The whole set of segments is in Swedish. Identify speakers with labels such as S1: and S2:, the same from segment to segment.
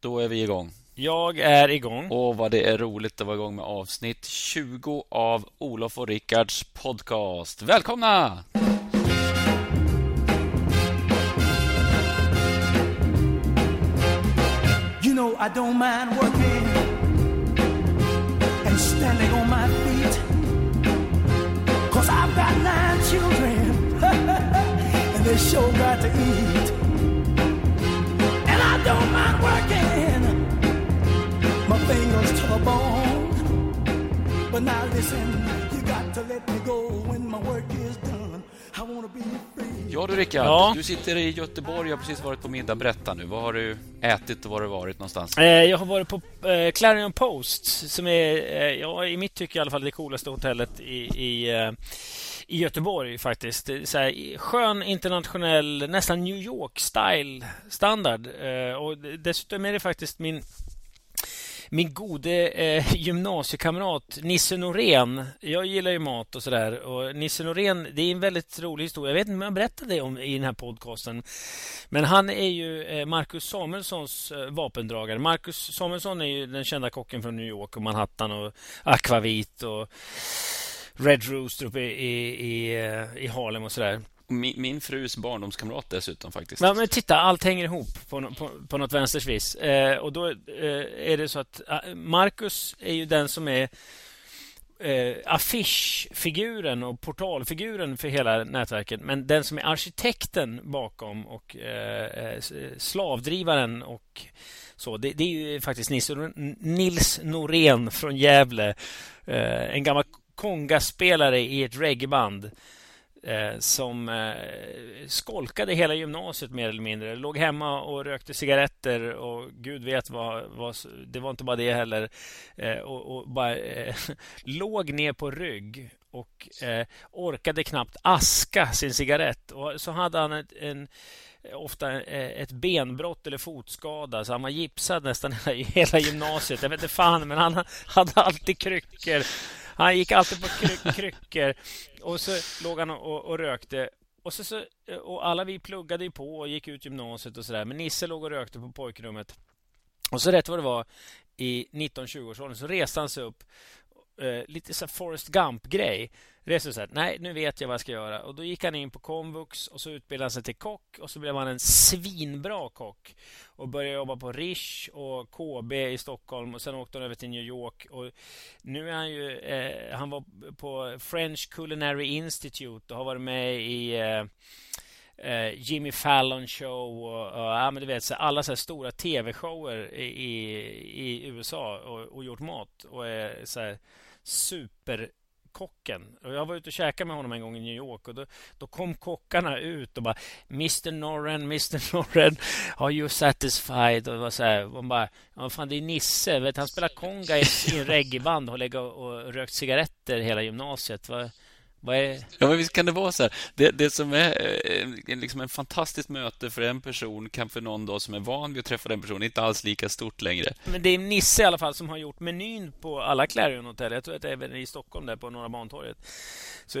S1: Då är vi igång.
S2: Jag är igång.
S1: Och vad det är roligt att vara igång med avsnitt 20 av Olof och Rickards podcast. Välkomna! You know I don't mind working and standing on my feet Cause I've got nine children and they sure got to eat And I don't mind working fingers to the bone But now listen, you got to let me go when my work is done I wanna be free Ja du Rickard, ja. du sitter i Göteborg och har precis varit på middag. Berätta nu, vad har du ätit och var har du varit någonstans?
S2: Eh, jag har varit på eh, Clarion Post som är, eh, ja, i mitt tycke i alla fall, det coolaste hotellet i, i i Göteborg faktiskt. Så här, skön internationell, nästan New York-style standard. och dessutom är det faktiskt min min gode eh, gymnasiekamrat Nisse Norén. Jag gillar ju mat och sådär. Och Nisse Norén, det är en väldigt rolig historia. Jag vet inte om jag berättade det om i den här podcasten. Men han är ju eh, Marcus Samuelssons eh, vapendragare. Marcus Samuelsson är ju den kända kocken från New York och Manhattan och Aquavit och Red Rooster uppe i, i, i, i Harlem och sådär.
S1: Min, min frus barndomskamrat dessutom faktiskt.
S2: Men, men titta, allt hänger ihop på, på, på något vänsters vis. Eh, och då eh, är det så att eh, Marcus är ju den som är eh, affischfiguren och portalfiguren för hela nätverket. Men den som är arkitekten bakom och eh, eh slavdrivaren och så, det, det, är ju faktiskt Nils, Nils Norén från Gävle. Eh, en gammal kongaspelare i ett reggaeband Eh, som eh, skolkade hela gymnasiet mer eller mindre. Låg hemma och rökte cigaretter och gud vet vad... vad det var inte bara det heller. Eh, och, och, bara låg ner på rygg och orkade knappt aska sin cigarett. Och så hade han ett, en ofta ett benbrott eller fotskada så han var gipsad nästan hela gymnasiet. Jag vet inte fan, men han hade alltid kryckor han gick alltid på kryck, kryckor och så låg han och, och rökte. Och, så, så, och alla vi pluggade på och gick ut gymnasiet och sådär. Men Nisse låg och rökte på pojkrummet. Och så rätt vad det var i 19-20-årsåldern så reste han sig upp eh, lite så Forrest Gump-grej. Reste så här, nej, nu vet jag vad jag ska göra. Och Då gick han in på komvux och så utbildade han sig till kock och så blev han en svinbra kock. Och började jobba på Rish och KB i Stockholm och sen åkte han över till New York. Och nu är han ju... Eh, han var på French Culinary Institute och har varit med i... Eh, eh Jimmy Fallon show och, och ja, men du vet, så alla så stora tv-shower i, i, USA och, och, gjort mat och är så här, superkocken. Och jag var ute och käkade med honom en gång i New York och då, då kom kockarna ut och bara Mr Norren, Mr Norren, are you satisfied? Och det var så här, man bara, ja, fan det är Nisse, vet, han spelar konga i, i reggaeband och lägger och, och rökt cigaretter hela gymnasiet. Va?
S1: Ja, men visst kan det vara så här. Det, det som är eh, liksom en fantastiskt möte för en person kan för någon då som är van vid att träffa den personen inte alls lika stort längre.
S2: Men det är Nisse i alla fall som har gjort menyn på alla Clarion-hotell. Jag tror att det är även i Stockholm där på Norra Bantorget. Så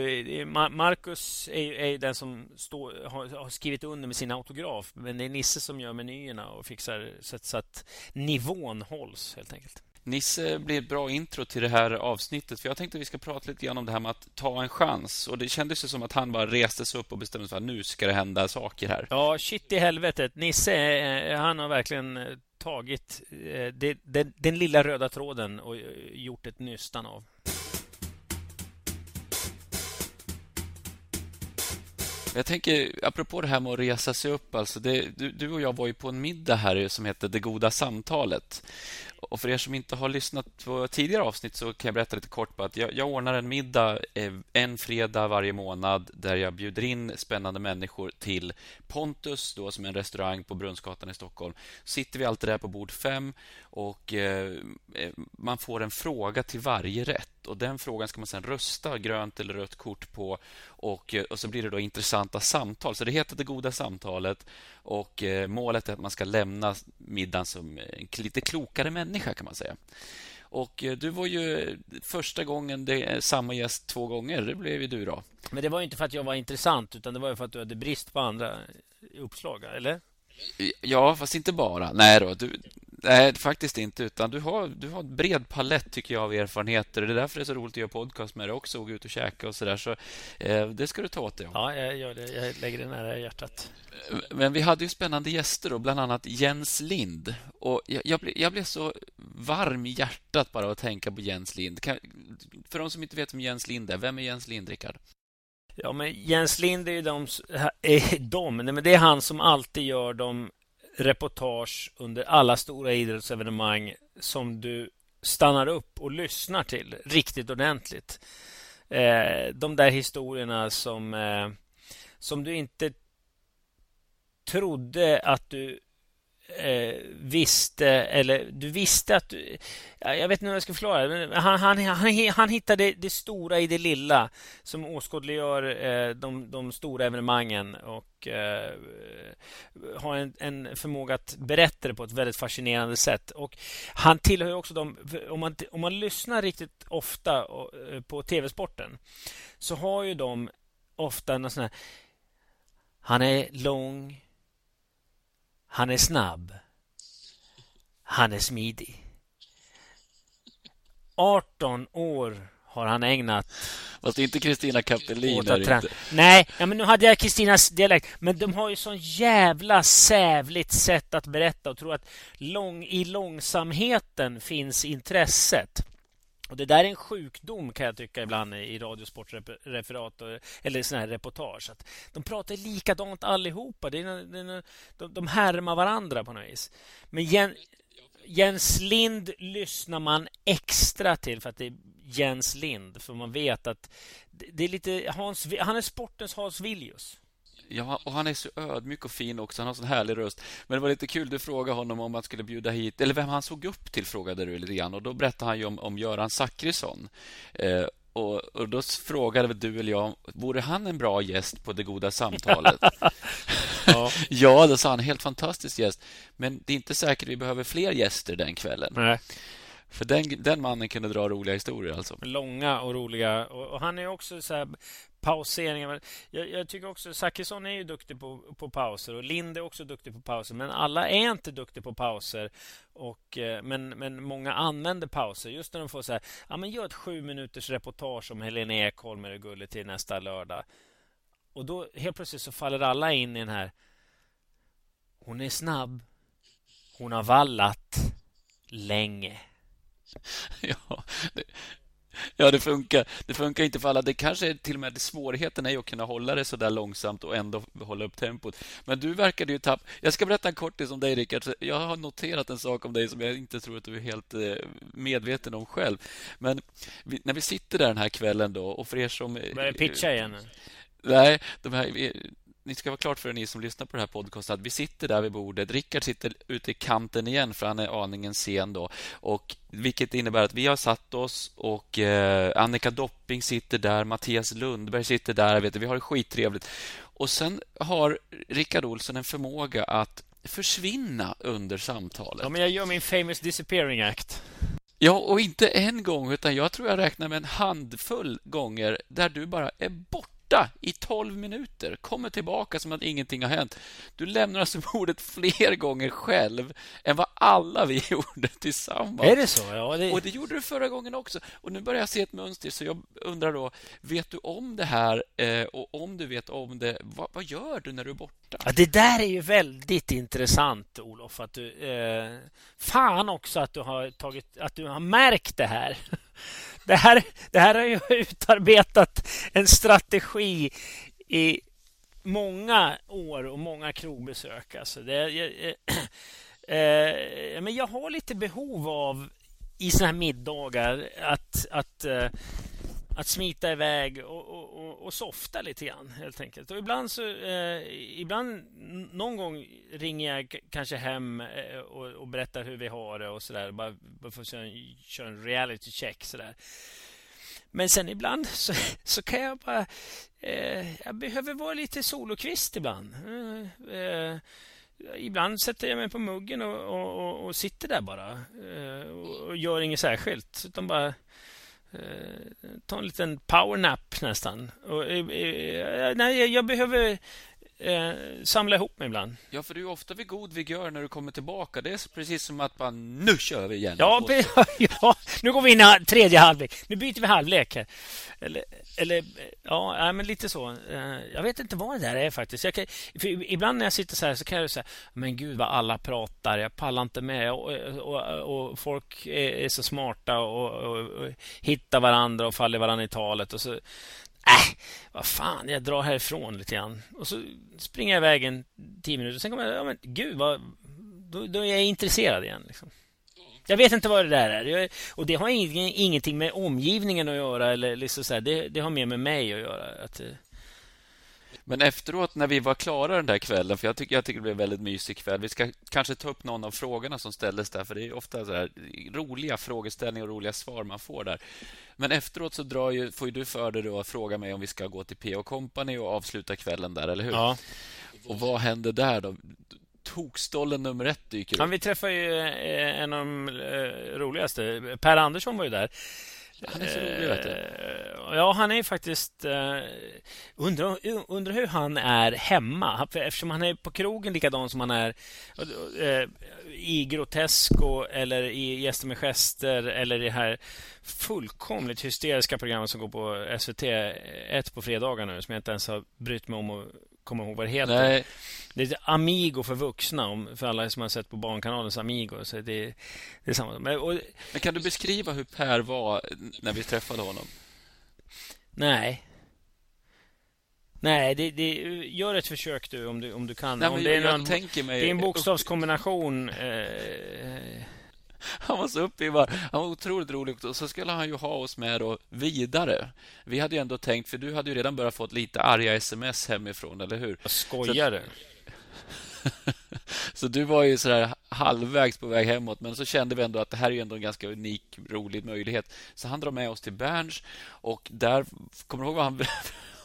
S2: Marcus är, är den som stå, har, har, skrivit under med sin autograf. Men det är Nisse som gör menyerna och fixar så så att nivån hålls helt enkelt.
S1: Nisse blir ett bra intro till det här avsnittet. För Jag tänkte att vi ska prata lite grann om det här med att ta en chans. Och Det kändes som att han bara reste sig upp och bestämde sig för att nu ska det hända saker här.
S2: Ja, shit i helvetet. Nisse, eh, eh, han har verkligen eh, tagit den, den, den lilla röda tråden och gjort ett nystan av.
S1: Jag tänker, apropå det här med att resa sig upp, alltså det, du, du, och jag var ju på en middag här som hette Det goda samtalet. Och för er som inte har lyssnat på tidigare avsnitt så kan jag berätta lite kort på att jag, jag ordnar en middag eh, en fredag varje månad där jag bjuder in spännande människor till Pontus, då, som är en restaurang på Brunnsgatan i Stockholm. sitter vi alltid där på bord fem och eh, eh man får en fråga till varje rätt. Och Den frågan ska man sen rösta grönt eller rött kort på och, eh, och så blir det då intressanta samtal. Så det heter Det goda samtalet och eh, målet är att man ska lämna middagen som en lite klokare människa kan man säga. Och eh, du var ju första gången det samma gäst två gånger. Det blev ju du då.
S2: Men det var inte för att jag var intressant utan det var för att du hade brist på andra uppslag, eller?
S1: Ja, fast inte bara. Nej då. Du, Nej, faktiskt inte. Utan du har, du har en bred palett tycker jag av erfarenheter. Det är därför det är så roligt att göra podcast med dig också och gå ut och käka och sådär. Så, eh, det ska du ta åt dig
S2: Ja, jag gör det. Jag lägger det nära hjärtat.
S1: Men vi hade ju spännande gäster, då, bland annat Jens Lind. Och jag, jag, ble, jag blev så varm i hjärtat bara att tänka på Jens Lind. Kan, för de som inte vet vem Jens Lind är, vem är Jens Lind, Rickard?
S2: Ja, men Jens Lind är ju de, är de men det är han som alltid gör de reportage under alla stora idrottsevenemang som du stannar upp och lyssnar till riktigt ordentligt. Eh, de där historierna som, eh, som du inte trodde att du eh, visste, eller du visste att du... Jag vet inte hur jag ska förklara. Men han, han, han, han hittade det stora i det lilla som åskådliggör eh, de, de stora evenemangen och eh, har en, en, förmåga att berätta det på ett väldigt fascinerande sätt. Och Han tillhör också de... Om man, om man lyssnar riktigt ofta eh, på TV-sporten så har ju de ofta en sån här... Han är lång han är snabb. Han är smidig. 18 år har han ägnat
S1: Fast inte Kristina Kapelin.
S2: Nej, ja, men nu hade jag Kristinas dialekt. Men de har ju sån jävla sävligt sätt att berätta och tro att lång, i långsamheten finns intresset. Och Det där är en sjukdom kan jag tycka ibland i radiosportreferat eller såna här reportage. Att de pratar likadant allihopa. Det är, det är, de, de härmar varandra på något vis. Men Jen, Jens Lind lyssnar man extra till för att det är Jens Lind. För man vet att det är lite Hans, han är sportens Hans Viljus.
S1: Ja, och han är så ödmjuk och fin också. Han har en sån härlig röst. Men det var lite kul, du frågade honom om man skulle bjuda hit, eller vem han såg upp till, frågade du lite grann. Och då berättade han ju om, om Göran Zachrisson. Eh, och, och, då frågade du eller jag, vore han en bra gäst på Det goda samtalet? ja. ja, då sa han, helt fantastisk gäst. Men det är inte säkert vi behöver fler gäster den kvällen.
S2: Nej.
S1: För den, den mannen kunde dra roliga historier alltså.
S2: Långa och roliga. Och, och han är också så här pauseringar. Jag, jag, tycker också Zachrisson är ju duktig på, på pauser och Lind är också duktig på pauser. Men alla är inte duktiga på pauser. Och, eh, men, men många använder pauser. Just när de får så här, ja men gör ett sju minuters reportage om Helena Ekholm eller Gullit till nästa lördag. Och då helt plötsligt så faller alla in i den här. Hon är snabb. Hon har vallat länge.
S1: ja, det, ja, det funkar. Det funkar inte för alla. Det kanske är till och med svårigheten är att kunna hålla det så där långsamt och ändå hålla upp tempot. Men du verkade ju tapp. Jag ska berätta en kortis om dig, Rickard. Jag har noterat en sak om dig som jag inte tror att du är helt eh, medveten om själv. Men när vi sitter där den här kvällen då och för er som...
S2: Börjar pitcha igen?
S1: Nej, de här, ni ska vara klart för er ni som lyssnar på det här podcasten att vi sitter där vid bordet. Rickard sitter ute i kanten igen för han är aningen sen då. Och vilket innebär att vi har satt oss och eh, Annika Dopping sitter där, Mattias Lundberg sitter där. Vet du, vi har det skittrevligt. Och sen har Rickard Olsson en förmåga att försvinna under samtalet.
S2: Ja, men jag gör min famous disappearing act.
S1: Ja, och inte en gång, utan jag tror jag räknar med en handfull gånger där du bara är borta borta i 12 minuter, kommer tillbaka som att ingenting har hänt. Du lämnar alltså bordet fler gånger själv än vad alla vi gjorde tillsammans.
S2: Är det så? Ja, det...
S1: Och det gjorde du förra gången också. Och Nu börjar jag se ett mönster, så jag undrar då, vet du om det här? Eh, och om du vet om det, vad, vad, gör du när du är borta?
S2: Ja, det där är ju väldigt intressant, Olof. Att du, eh, fan också att du har tagit, att du har märkt det här. Det här, det här har ju utarbetat en strategi i många år och många krogbesök. Alltså det, jag, eh, men jag har lite behov av i såna här middagar att, att eh, att smita iväg och, och, och, och, softa lite grann helt enkelt. Och ibland så, eh, ibland någon gång ringer jag kanske hem eh, och, och, berättar hur vi har det och sådär. Bara, bara för att köra, köra en reality check sådär. Men sen ibland så, så kan jag bara... Eh, jag behöver vara lite solokvist ibland. Eh, eh, ibland sätter jag mig på muggen och, och, och sitter där bara. Eh, och, gör inget särskilt. Utan bara Eh, ta en liten powernap nästan. Och, eh, eh, nej, jag behöver eh, samla ihop mig ibland.
S1: Ja, för du är ofta vid god vigör när du kommer tillbaka. Det är precis som att man nu kör vi igen.
S2: Ja, ja, nu går vi in i tredje halvlek. Nu byter vi halvlek här. Eller, eller ja, men lite så. Eh, jag vet inte vad det där är faktiskt. Kan, ibland när jag sitter så här så kan jag säga, men gud vad alla pratar. Jag pallar inte med. Och, och, och folk är, så smarta och, och, hittar varandra och faller varandra i talet. Och så Äh, vad fan, jag drar härifrån lite grann. Och så springer jag iväg en tio minuter. Sen kommer jag, ja, men gud, vad, då, då är jag intresserad igen. Liksom. Jag vet inte vad det där är. Jag, och det har ingenting med omgivningen att göra. Eller liksom så här, det, det, har mer med mig att göra. Att, eh,
S1: men efteråt när vi var klara den där kvällen, för jag tycker, jag tycker det blev en väldigt mysig kväll. Vi ska kanske ta upp någon av frågorna som ställdes där, för det är ofta så roliga frågeställningar och roliga svar man får där. Men efteråt så drar ju, får ju du för dig att fråga mig om vi ska gå till P.O. Company och avsluta kvällen där, eller hur?
S2: Ja.
S1: Och vad händer där då? Tokstollen nummer ett dyker upp.
S2: Ja, vi träffar ju eh, en av de eh, roligaste. Per Andersson var ju där.
S1: Han är så rolig, vet du.
S2: Eh, ja, han är faktiskt... Uh, undrar, undrar hur han är hemma. Eftersom han är på krogen likadan som han är uh, i Grotesco eller i Gäster med gester eller i det här fullkomligt hysteriska programmet som går på SVT 1 på fredagar nu som jag inte ens har brytt mig om att komma ihåg vad det heter. Nej. Det är Amigo för vuxna, för alla som har sett på Barnkanalens Amigo. Så det, det är samma. Men, och,
S1: Men kan du beskriva hur Per var när vi träffade honom?
S2: Nej. Nej, det, det, gör ett försök du om du, om du kan.
S1: Nej,
S2: om
S1: det, är någon, mig...
S2: det är en bokstavskombination. Eh,
S1: han var så uppivad. Han var otroligt rolig. Och så skulle han ju ha oss med då vidare. Vi hade ju ändå tänkt, för du hade ju redan börjat få lite arga sms hemifrån, eller hur?
S2: Jag skojar du?
S1: så du var ju så där halvvägs på väg hemåt, men så kände vi ändå att det här är ändå en ganska unik, rolig möjlighet. Så han drar med oss till Berns och där, kommer du ihåg vad han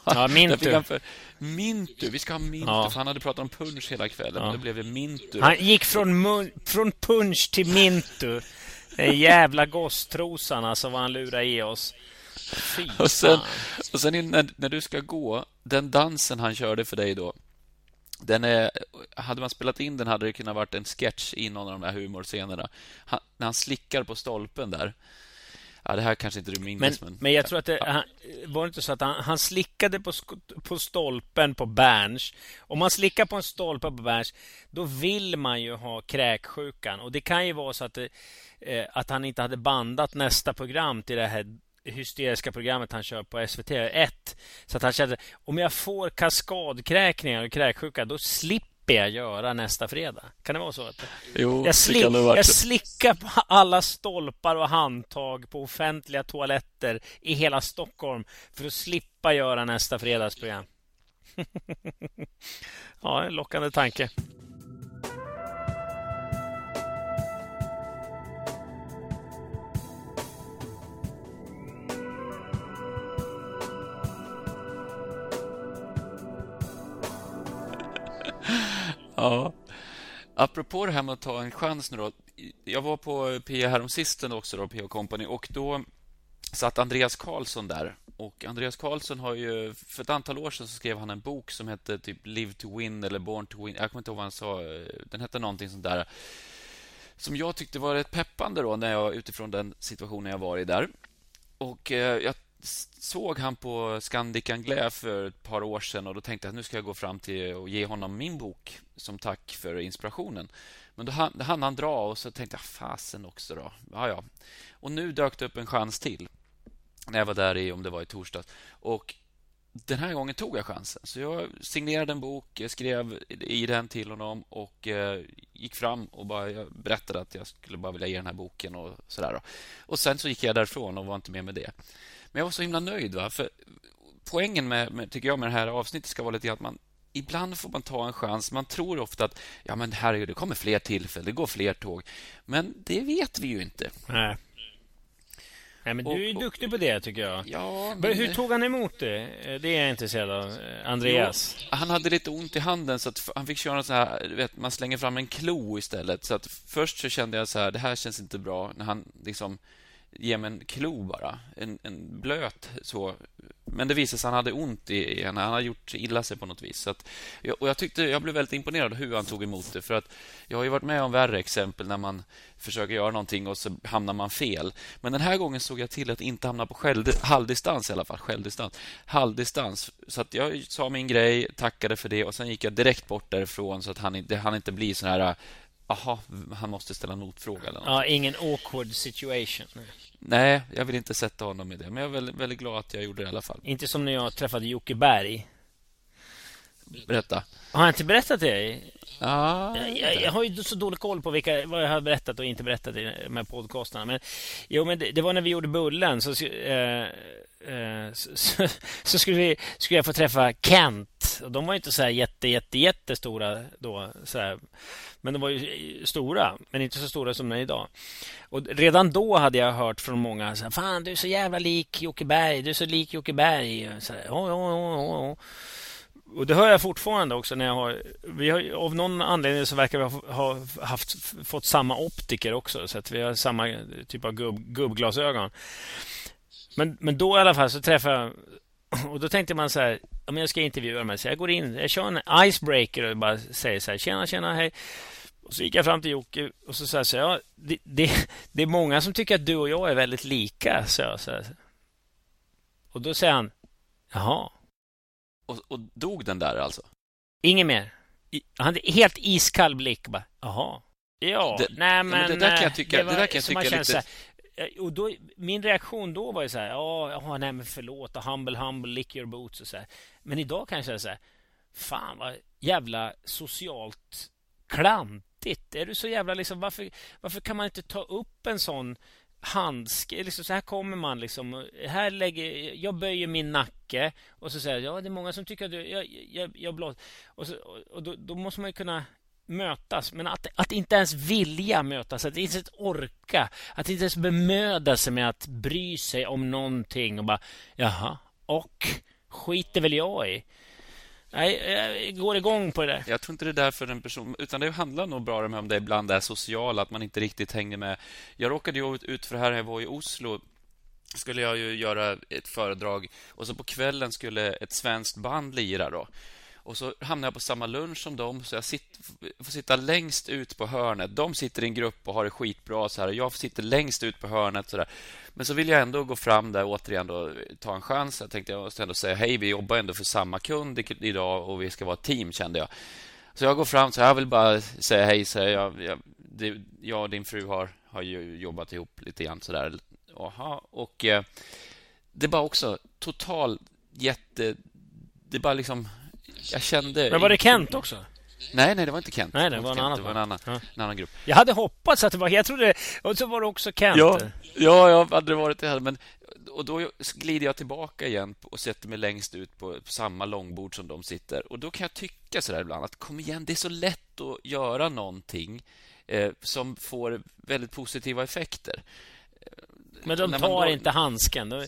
S2: Ja, Mintu.
S1: För, mintu. Vi ska ha Mintu. Ja. Han hade pratat om punch hela kvällen. Ja. Då blev det Mintu.
S2: Han gick från, från punch till Mintu. Den jävla gosstrosan alltså vad han lurade i oss.
S1: Fy och sen, och sen när, när du ska gå, den dansen han körde för dig då. Den är, hade man spelat in den hade det kunnat varit en sketch i någon av de här humorscenerna. Han, när han slickar på stolpen där. Ja, det här kanske inte du minns.
S2: Men, men, men jag tror att det ja. han, var det inte så att han, han slickade på, på stolpen på Berns. Om man slickar på en stolpe på Berns, då vill man ju ha kräksjukan. Och det kan ju vara så att, det, eh, att han inte hade bandat nästa program till det här hysteriska programmet han kör på SVT 1. Så att han kände om jag får kaskadkräkningar och kräksjuka, då slipper slipper jag göra nästa fredag. Kan det vara så? Att
S1: jo,
S2: jag,
S1: slick,
S2: jag slickar på alla stolpar och handtag på offentliga toaletter i hela Stockholm för att slippa göra nästa fredagsprogram. ja, en lockande tanke.
S1: Ja. Apropå det här med att ta en chans nu då. Jag var på PA häromsisten också, då, PA Company, och då satt Andreas Karlsson där. Och Andreas Karlsson har ju, för ett antal år sedan så skrev han en bok som hette typ Live to Win eller Born to Win. Jag kommer inte ihåg vad han sa. Den hette någonting sånt där. Som jag tyckte var rätt peppande då, när jag, utifrån den situationen jag var i där. Och eh, jag såg han på Scandic Anglais för ett par år sedan och då tänkte jag att nu ska jag gå fram till och ge honom min bok som tack för inspirationen. Men då hann, han dra och så tänkte jag fasen också då. Ja, ja. Och nu dök det upp en chans till när jag var där i, om det var i torsdags. Och den här gången tog jag chansen. Så jag signerade en bok, skrev i den till honom och eh, gick fram och bara berättade att jag skulle bara vilja ge den här boken och sådär. Och sen så gick jag därifrån och var inte med med det. Men jag var så himla nöjd. Va? För poängen med, med, tycker jag, med det här avsnittet ska vara lite att man ibland får man ta en chans. Man tror ofta att ja, men herregud, det kommer fler tillfällen, det går fler tåg. Men det vet vi ju inte.
S2: Nej. Nej, men och, du är duktig på det, tycker jag.
S1: Ja,
S2: men... Hur tog han emot det? Det är jag intresserad av. Andreas?
S1: Jo, han hade lite ont i handen, så att han fick köra så här... Vet, man slänger fram en klo istället. Så att först så kände jag så här, det här känns inte bra. När han liksom ge mig en klo bara. En, en blöt så. Men det visade sig att han hade ont i henne. Han hade gjort illa sig på något vis. Så att, och jag, tyckte, jag blev väldigt imponerad hur han tog emot det. För att Jag har ju varit med om värre exempel när man försöker göra någonting och så hamnar man fel. Men den här gången såg jag till att inte hamna på själv, halvdistans i alla fall. Självdistans. Halvdistans. Så att jag sa min grej, tackade för det och sen gick jag direkt bort därifrån så att han inte, han inte blir sån här Aha, han måste ställa notfråga eller något.
S2: Ja, ingen awkward situation.
S1: Nej, jag vill inte sätta honom i det. Men jag är väldigt, väldigt glad att jag gjorde det i alla fall.
S2: Inte som när jag träffade Jocke Berg.
S1: Berätta.
S2: Har jag inte berättat det?
S1: Ah,
S2: jag, jag, jag, har ju så dålig koll på vilka, vad jag har berättat och inte berättat i de här podcastarna. Men, jo, men det, det var när vi gjorde Bullen. Så, eh, eh, så, så, skulle, vi, skulle jag få träffa Kent. Och de var inte så här jätte, jätte, jättestora då. Så här. Men de var ju stora, men inte så stora som de är idag. Och redan då hade jag hört från många så här, Fan, du är så jävla lik Jocke Berg. Du är så lik Jocke Berg. Så här, oh, oh, oh. Och det hör jag fortfarande också när jag har... Vi har av någon anledning så verkar vi ha haft, fått samma optiker också. Så att vi har samma typ av gubb, gubbglasögon. Men, men då i alla fall så träffade jag... Och då tänkte man så här, om jag ska intervjua mig. Så jag går in, jag kör en icebreaker och bara säger så här, tjena, tjena, hej. Och så gick jag fram till Jocke och så sa jag så här, ja, det, det, det, är många som tycker att du och jag är väldigt lika, så jag. Så här. Och då säger han, jaha.
S1: Och, och dog den där alltså?
S2: Inget mer. Han hade helt iskall blick. Bara, Jaha. Ja, det, nej men... men
S1: det där kan jag tycka, det, var, det där kan jag tycka lite... Här,
S2: eh, och då, min reaktion då var ju så här, ja, oh, nej men förlåt, humble, humble, lick your boots och så här. Men idag kan jag säga så här, fan vad jävla socialt klantigt. Är du så jävla liksom, varför, varför kan man inte ta upp en sån handske. Liksom, så här kommer man. Liksom, här lägger, jag böjer min nacke och så säger jag ja, det är många som tycker att du, jag, jag, jag blåser. Och, så, och då, då, måste man ju kunna mötas. Men att, att inte ens vilja mötas, att inte ens orka, att inte ens bemöda sig med att bry sig om någonting och bara jaha, och skiter väl jag i. Nej, jag går igång på det där.
S1: Jag tror inte det är därför en person... Utan det handlar nog bra om det ibland är sociala, att man inte riktigt hänger med. Jag råkade ju ut för det här när jag var i Oslo skulle jag ju göra ett föredrag och så på kvällen skulle ett svenskt band lira då. Och så hamnar jag på samma lunch som dem, så jag sitter, får sitta längst ut på hörnet. De sitter i en grupp och har det skitbra, så här, och jag sitter längst ut på hörnet. Så där. Men så vill jag ändå gå fram där återigen och ta en chans. Jag tänkte jag måste ändå säga hej, vi jobbar ändå för samma kund idag och vi ska vara ett team, kände jag. Så jag går fram, så jag vill bara säga hej. Så jag, jag, det, jag och din fru har, har ju jobbat ihop lite grann sådär. Aha, och eh, det var också total jätte... Det bara liksom jag kände...
S2: Men var det Kent också?
S1: Nej, nej, det var inte Kent.
S2: Nej, det var, en,
S1: Kent,
S2: annan,
S1: det var en, annan, ja. en annan grupp.
S2: Jag hade hoppats att det var... Jag trodde... Och så var det också Kent.
S1: Ja, ja jag hade det varit det. Men, och då glider jag tillbaka igen och sätter mig längst ut på, på samma långbord som de sitter. Och då kan jag tycka så där ibland att kom igen, det är så lätt att göra någonting eh, som får väldigt positiva effekter.
S2: Men de tar då... inte handsken. De...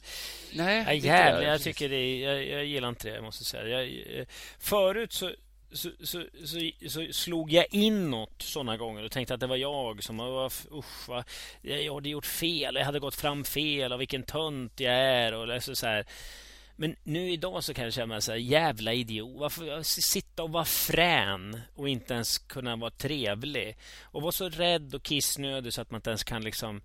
S1: Nej,
S2: ja, jävlar, jag, tycker det är, jag, jag gillar inte det, jag måste säga. Jag, eh, förut så, så, så, så, så slog jag inåt såna gånger och tänkte att det var jag som var, usch, va, jag hade gjort fel. Jag hade gått fram fel och vilken tönt jag är. Och så, så här. Men nu idag så kan jag känna mig så här, jävla idiot. Varför sitta och vara frän och inte ens kunna vara trevlig? Och vara så rädd och kissnödig så att man inte ens kan liksom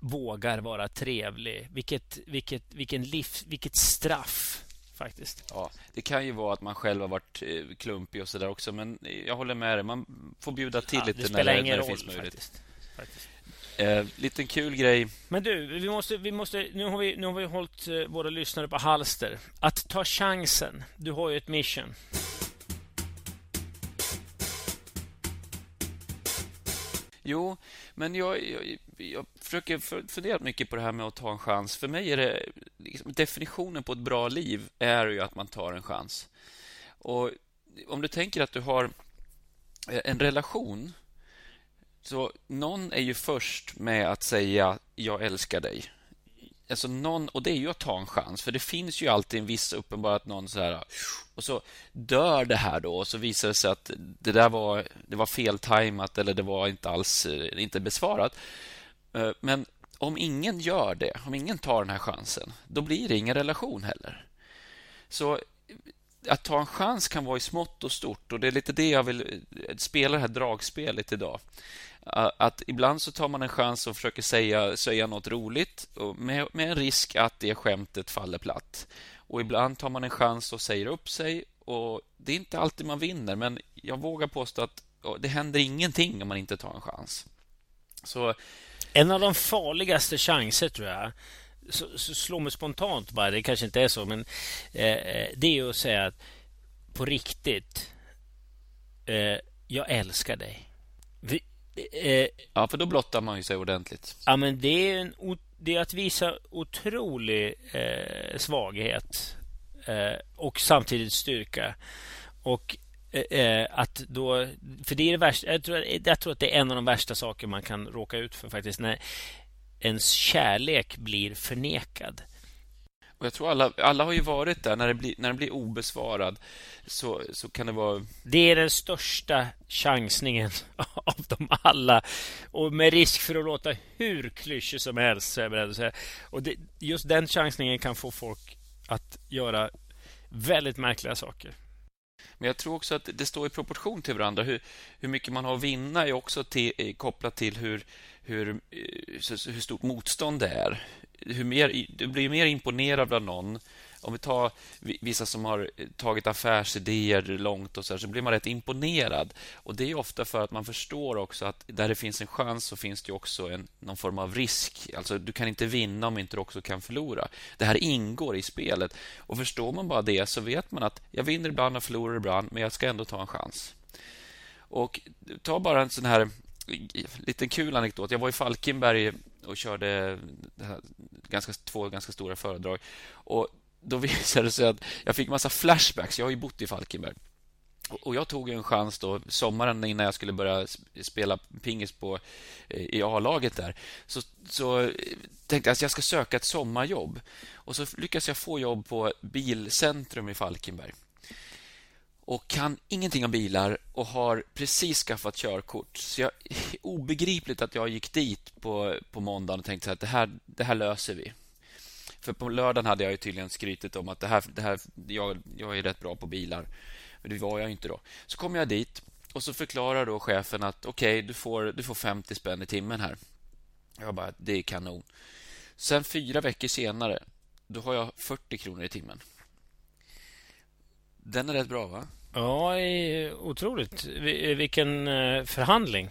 S2: vågar vara trevlig. Vilket, vilket, vilken liv, vilket straff faktiskt.
S1: Ja, det kan ju vara att man själv har varit eh, klumpig och sådär också, men jag håller med dig. Man får bjuda till ja, lite
S2: det när, det, när
S1: det finns möjlighet. Faktiskt. faktiskt. Eh, liten kul grej.
S2: Men du, vi måste, vi måste, nu, har vi, nu har vi hållit eh, våra lyssnare på halster. Att ta chansen. Du har ju ett mission.
S1: Jo, men jag, jag, jag försöker fundera mycket på det här med att ta en chans. För mig är det liksom, definitionen på ett bra liv är ju att man tar en chans. Och om du tänker att du har eh, en relation så någon är ju först med att säga jag älskar dig alltså någon, och det är ju att ta en chans, för det finns ju alltid en viss uppenbar att någon så här och så dör det här då och så visar det sig att det där var, det var feltajmat eller det var inte alls eh, inte besvarat. Eh, men om ingen gör det, om ingen tar den här chansen, då blir det ingen relation heller. Så eh, att ta en chans kan vara i smått och stort och det är lite det jag vill spela det här dragspelet idag. Att ibland så tar man en chans och försöker säga, säga något roligt med, med en risk att det skämtet faller platt. Och ibland tar man en chans och säger upp sig och det är inte alltid man vinner men jag vågar påstå att det händer ingenting om man inte tar en chans.
S2: Så... En av de farligaste chanser tror jag så, så slår mig spontant bara, det kanske inte är så, men eh, eh det är att säga att på riktigt, eh, jag älskar dig.
S1: Vi, eh, ja, för då blottar man ju sig ordentligt.
S2: Ja, men det är, en, det är att visa otrolig eh, svaghet eh, och samtidigt styrka. Och eh, att då, för det är det värsta, jag tror, jag tror att det är en av de värsta saker man kan råka ut för faktiskt. När, ens kärlek blir förnekad.
S1: Och jag tror alla, alla har ju varit där. När, det blir, när den blir obesvarad så, så kan det vara...
S2: Det är den största chansningen av dem alla. Och med risk för att låta hur klyschig som helst, så är jag beredd att säga. Och det, just den chansningen kan få folk att göra väldigt märkliga saker.
S1: Men jag tror också att det står i proportion till varandra. Hur, hur mycket man har att vinna är också till, kopplat till hur, hur, eh, hur stort motstånd det är. Hur mer, du blir mer imponerad av någon. Om vi tar vissa som har tagit affärsidéer långt och så, här, så blir man rätt imponerad. Och Det är ofta för att man förstår också att där det finns en chans så finns det också en, någon form av risk. Alltså Du kan inte vinna om inte du också kan förlora. Det här ingår i spelet. Och Förstår man bara det så vet man att jag vinner ibland och förlorar ibland, men jag ska ändå ta en chans. Och Ta bara en sån här liten kul anekdot. Jag var i Falkenberg och körde ganska, två ganska stora föredrag. Och Då visade det sig att jag fick massa flashbacks. Jag har ju bott i Falkenberg. Och Jag tog en chans då sommaren innan jag skulle börja spela pingis på, eh, i A-laget där. Så, så eh, tänkte jag att jag ska söka ett sommarjobb. Och så lyckades jag få jobb på Bilcentrum i Falkenberg och kan ingenting om bilar och har precis skaffat körkort. Så jag, obegripligt att jag gick dit på, på måndagen och tänkte att det här, det här löser vi. För på lördagen hade jag ju tydligen skrytit om att det här, det här, jag, jag är rätt bra på bilar. Men det var jag inte då. Så kom jag dit och så förklarar då chefen att okej, okay, du, får, du får 50 spänn i timmen här. Jag bara, det är kanon. Sen fyra veckor senare, då har jag 40 kronor i timmen. Den är rätt bra, va?
S2: Ja, otroligt. Vilken eh, förhandling.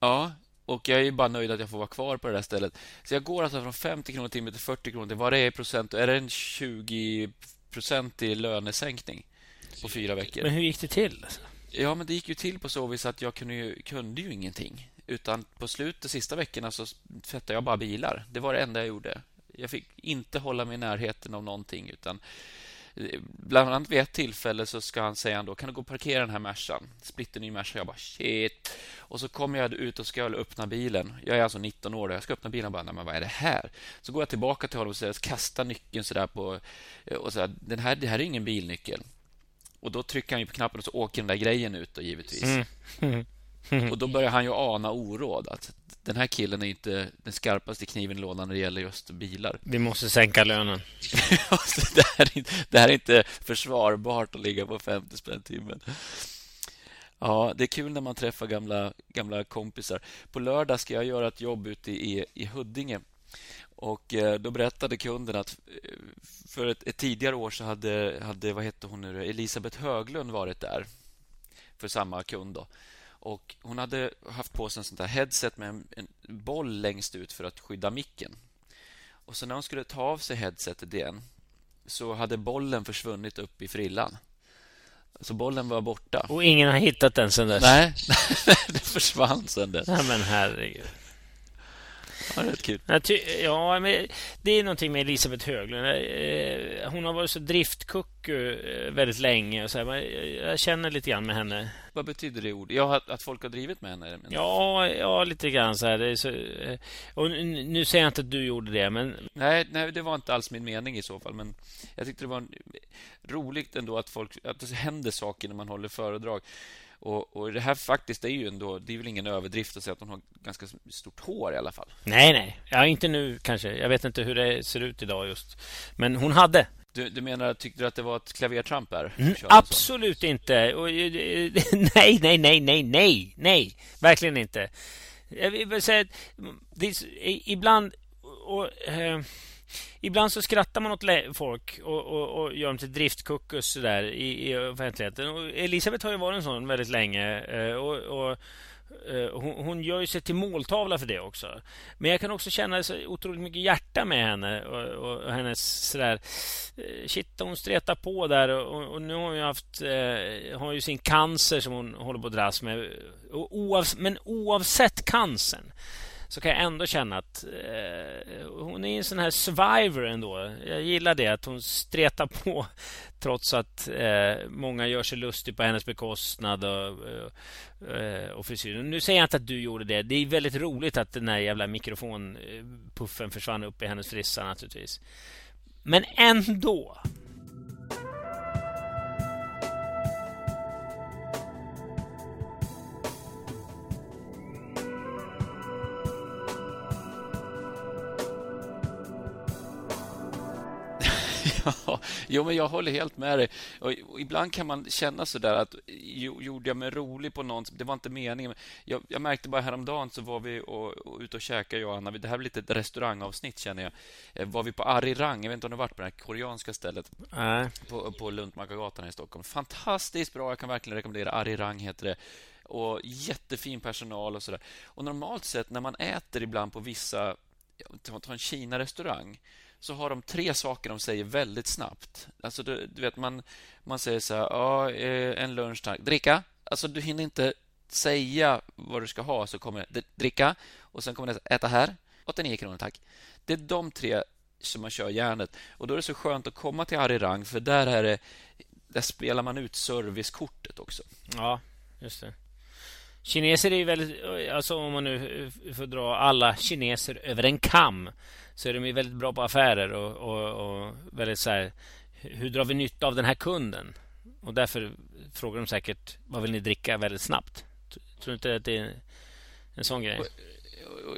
S1: Ja, och jag är bara nöjd att jag får vara kvar på det där stället. Så jag går alltså från 50 kronor timmen till 40 kronor till vad det är i procent. Är det en 20% i lönesänkning på fyra veckor?
S2: Men hur gick det till?
S1: Ja, men det gick ju till på så vis att jag kunde ju, kunde ju ingenting. Utan på slutet, de sista veckorna, så tvättade jag bara bilar. Det var det enda jag gjorde. Jag fick inte hålla mig i närheten av någonting, utan Bland annat vid ett tillfälle så ska han säga då, kan du gå och parkera den här Mercan? Splitterny Merca. Jag bara shit. Och så kommer jag ut och ska öppna bilen. Jag är alltså 19 år och jag ska öppna bilen och bara, nej men vad är det här? Så går jag tillbaka till honom och kastar nyckeln sådär på eh, och säger, den här, det här är ingen bilnyckel. Och då trycker han på knappen och så åker den där grejen ut då, givetvis. Mm. mm. Och då börjar han ju ana oråd. Att den här killen är inte den skarpaste kniven i lådan när det gäller just bilar.
S2: Vi måste sänka lönen.
S1: det, här är inte, det här är inte försvarbart att ligga på 50 spänn timmen. Ja, det är kul när man träffar gamla, gamla kompisar. På lördag ska jag göra ett jobb ute i, i Huddinge. Och eh, Då berättade kunden att eh, för ett, ett, tidigare år så hade, hade vad hette hon nu, Elisabeth Höglund varit där för samma kund. Då. Och Hon hade haft på sig en sånt där headset med en, en boll längst ut för att skydda micken. Och så när hon skulle ta av sig headsetet igen så hade bollen försvunnit upp i frillan. Så bollen var borta.
S2: Och ingen har hittat den sen dess?
S1: Nej, den försvann sen dess.
S2: Nej, men herregud.
S1: Ja, det är kul.
S2: Ja, men det är någonting med Elisabeth Höglund. Eh, hon har varit så driftkucku eh, väldigt länge. Och så här, jag känner lite grann med henne.
S1: Vad betyder det ordet? Ja, att folk har drivit med henne?
S2: Ja, ja lite grann så här. Det så, eh, och nu säger jag inte att du gjorde det, men...
S1: Nej, nej, det var inte alls min mening i så fall. Men jag tyckte det var roligt ändå att, folk, att det händer saker när man håller föredrag. Och, och, det här faktiskt är ju ändå, det är väl ingen överdrift att säga att hon har ganska stort hår i alla fall.
S2: Nej, nej. Ja, inte nu kanske. Jag vet inte hur det ser ut idag just. Men hon hade.
S1: Du, du menar, tyckte du att det var ett klavertramp här?
S2: Mm, absolut inte. Och, nej, nej, nej, nej, nej, nej. Verkligen inte. Jag vill säga att ibland... Och, eh, ibland så skrattar man åt folk och, och, och gör dem till driftkuckus där i, i offentligheten. Och Elisabeth har ju varit en sån väldigt länge. Eh, och, och eh, hon, hon, gör ju sig till måltavla för det också. Men jag kan också känna så otroligt mycket hjärta med henne och, och hennes sådär... Eh, shit, hon stretar på där och, och nu har hon ju haft... Eh, har ju sin cancer som hon håller på att dras med. Oavs men oavsett cancern så kan jag ändå känna att eh, hon är en sån här survivor ändå. Jag gillar det, att hon stretar på trots att eh, många gör sig lustig på hennes bekostnad och, eh, och frisyren. Nu säger jag inte att du gjorde det. Det är väldigt roligt att den här jävla mikrofonpuffen eh, försvann upp i hennes frissa naturligtvis. Men ändå.
S1: jo, men jag håller helt med dig. Och, och ibland kan man känna så där att gjorde jag mig rolig på någon... Det var inte meningen. Jag, jag märkte bara häromdagen så var vi och, och ute och käkade, jag och Anna. Det här blir lite ett restaurangavsnitt, känner jag. Eh, var vi på Arirang. Jag vet inte om du varit på det här koreanska stället.
S2: Nej.
S1: På, på Luntmakargatan i Stockholm. Fantastiskt bra. Jag kan verkligen rekommendera. Arirang heter det och jättefin personal och sådär. Och normalt sett när man äter ibland på vissa, ta en Kina-restaurang så har de tre saker de säger väldigt snabbt. Alltså du, du vet, man, man säger så här, ja, eh, en lunch tack. Dricka? Alltså du hinner inte säga vad du ska ha så kommer det dricka och sen kommer det äta här. 89 kronor tack. Det är de tre som man kör järnet. Och då är det så skönt att komma till Arirang för där är det där spelar man ut servicekortet också.
S2: Ja, just det. Kineser är ju väldigt, alltså om man nu eh, får dra alla kineser över en kam så är de ju väldigt bra på affärer och, och, och väldigt så här, hur drar vi nytta av den här kunden? Och därför frågar de säkert vad vill ni dricka väldigt snabbt? Tror du inte att det är en sån grej?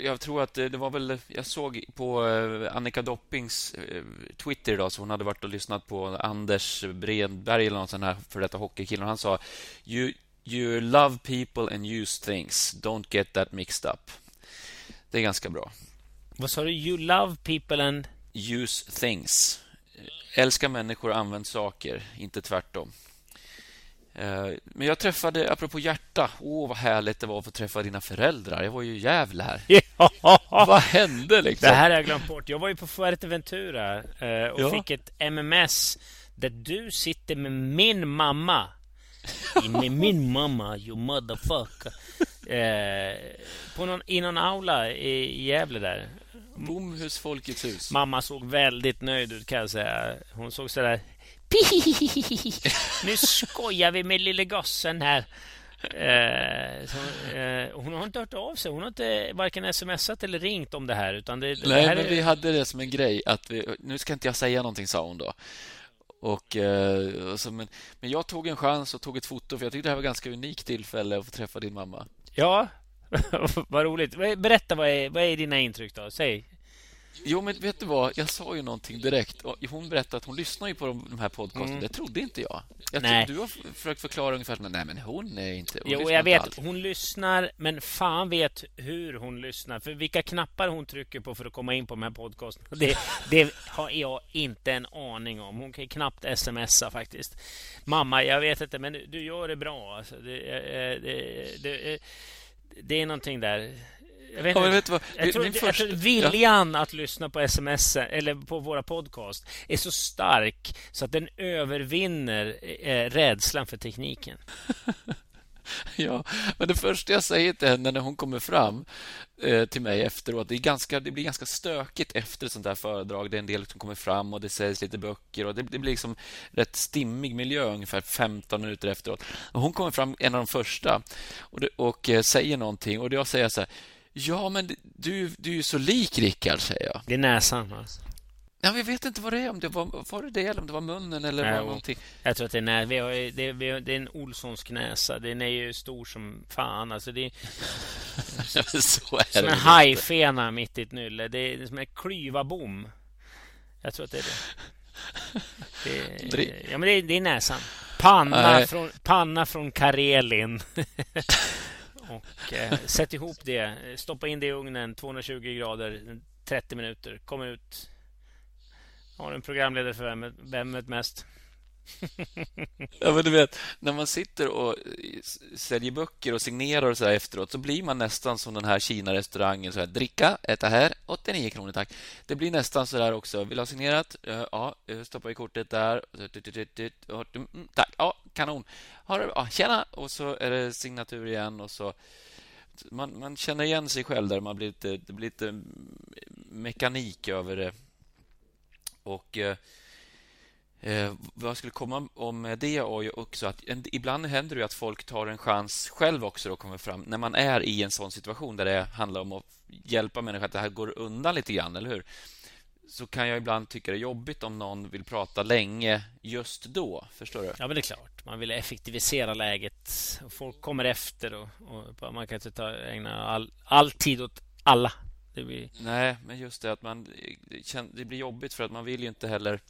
S1: Jag tror att eh, det var väl... Jag såg på eh, Annika Doppings eh, Twitter idag, så hon hade varit och lyssnat på Anders Bredberg eller någon sån här för detta hockeykille. Han sa you, you love people and use things. Don't get that mixed up. Det är ganska bra.
S2: Vad sa du? You love people and...
S1: Use things. Älska människor använd saker, inte tvärtom. Eh, men jag träffade, apropå hjärta, åh oh, vad härligt det var att få träffa dina föräldrar. Jag var ju jävla här.
S2: Ja.
S1: vad hände liksom?
S2: Det här har jag glömt bort. Jag var ju på Fuerteventura eh, och ja. fick ett MMS där du sitter med min mamma. med min mamma, you motherfucker. Eh, på någon, I någon aula i Gävle där.
S1: Bomhus Folkets hus.
S2: Mamma såg väldigt nöjd ut kan jag säga. Hon såg så där... Nu skojar vi med lille gossen här. Eh, så, eh, hon har inte hört av sig. Hon har inte varken smsat eller ringt om det här. Utan det,
S1: Nej,
S2: det
S1: här men är... vi hade det som en grej. att vi, Nu ska inte jag säga någonting, sa hon då. Och, eh, alltså, men, men jag tog en chans och tog ett foto för jag tyckte det här var ett ganska unikt tillfälle att få träffa din mamma.
S2: Ja, vad roligt. Berätta, vad är, vad är dina intryck då? Säg.
S1: Jo, men vet du vad? Jag sa ju någonting direkt. Hon berättade att hon lyssnar ju på de här podcasten. Mm. Det trodde inte jag. jag nej. Du har försökt förklara ungefär som nej, men hon är inte... Hon
S2: jo, jag vet. Allt. Hon lyssnar, men fan vet hur hon lyssnar. För vilka knappar hon trycker på för att komma in på de här podcasten. Det, det har jag inte en aning om. Hon kan knappt smsa faktiskt. Mamma, jag vet inte, men du gör det bra. Alltså, det, det, det, är någonting där. Jag, vet ja, vet vad, jag, tror, första, jag tror viljan ja. att lyssna på sms eller på våra podcast är så stark så att den övervinner eh, rädslan för tekniken.
S1: ja, men det första jag säger till henne när hon kommer fram eh, till mig efteråt, det, är ganska, det blir ganska stökigt efter ett sånt här föredrag. Det är en del som kommer fram och det sägs lite böcker och det, det blir liksom rätt stimmig miljö ungefär 15 minuter efteråt. Och hon kommer fram, en av de första, och, det, och eh, säger någonting och jag säger så här Ja, men du, du är ju så lik Rickard, säger jag.
S2: Det är näsan. Alltså.
S1: Ja, vi vet inte vad det är. Om det var, var det det eller om det var munnen eller Nej, var någonting.
S2: Jag tror att det är, när, vi har, det, vi har, det är en Olssons knäsa. Den är ju stor som fan. Alltså det är, så är som det en hajfena mitt i ett nylle. Det är som en klyva-bom. Jag tror att det är det. det ja, men det är, det är näsan. Panna från, panna från Karelin. och eh, sätt ihop det. Stoppa in det i ugnen 220 grader 30 minuter. Kom ut har du en programledare för vem, vem vet mest?
S1: ja, men du vet, när man sitter och eh, säljer böcker och signerar och så efteråt så blir man nästan som den här Kina-restaurangen. Så här, dricka, äta här, 89 kronor tack. Det blir nästan så där också. Vill du ha signerat? Ja, eh, stoppa i kortet där. Mm, mm, tack. Ja, kanon. Ja, tjena! Och så är det signatur igen och så man, man känner igen sig själv där. Man blir lite, det blir lite mm, mekanik över det och eh, eh, vad jag skulle komma om det är ju också att en, ibland händer det att folk tar en chans själv också och kommer fram när man är i en sån situation där det handlar om att hjälpa människor att det här går undan lite grann, eller hur? så kan jag ibland tycka det är jobbigt om någon vill prata länge just då. Förstår du?
S2: Ja, men det är klart. Man vill effektivisera läget. Folk kommer efter och, och man kan inte ta, ägna all, all tid åt alla
S1: det blir... Nej, men just det att man det blir jobbigt för att man vill ju inte heller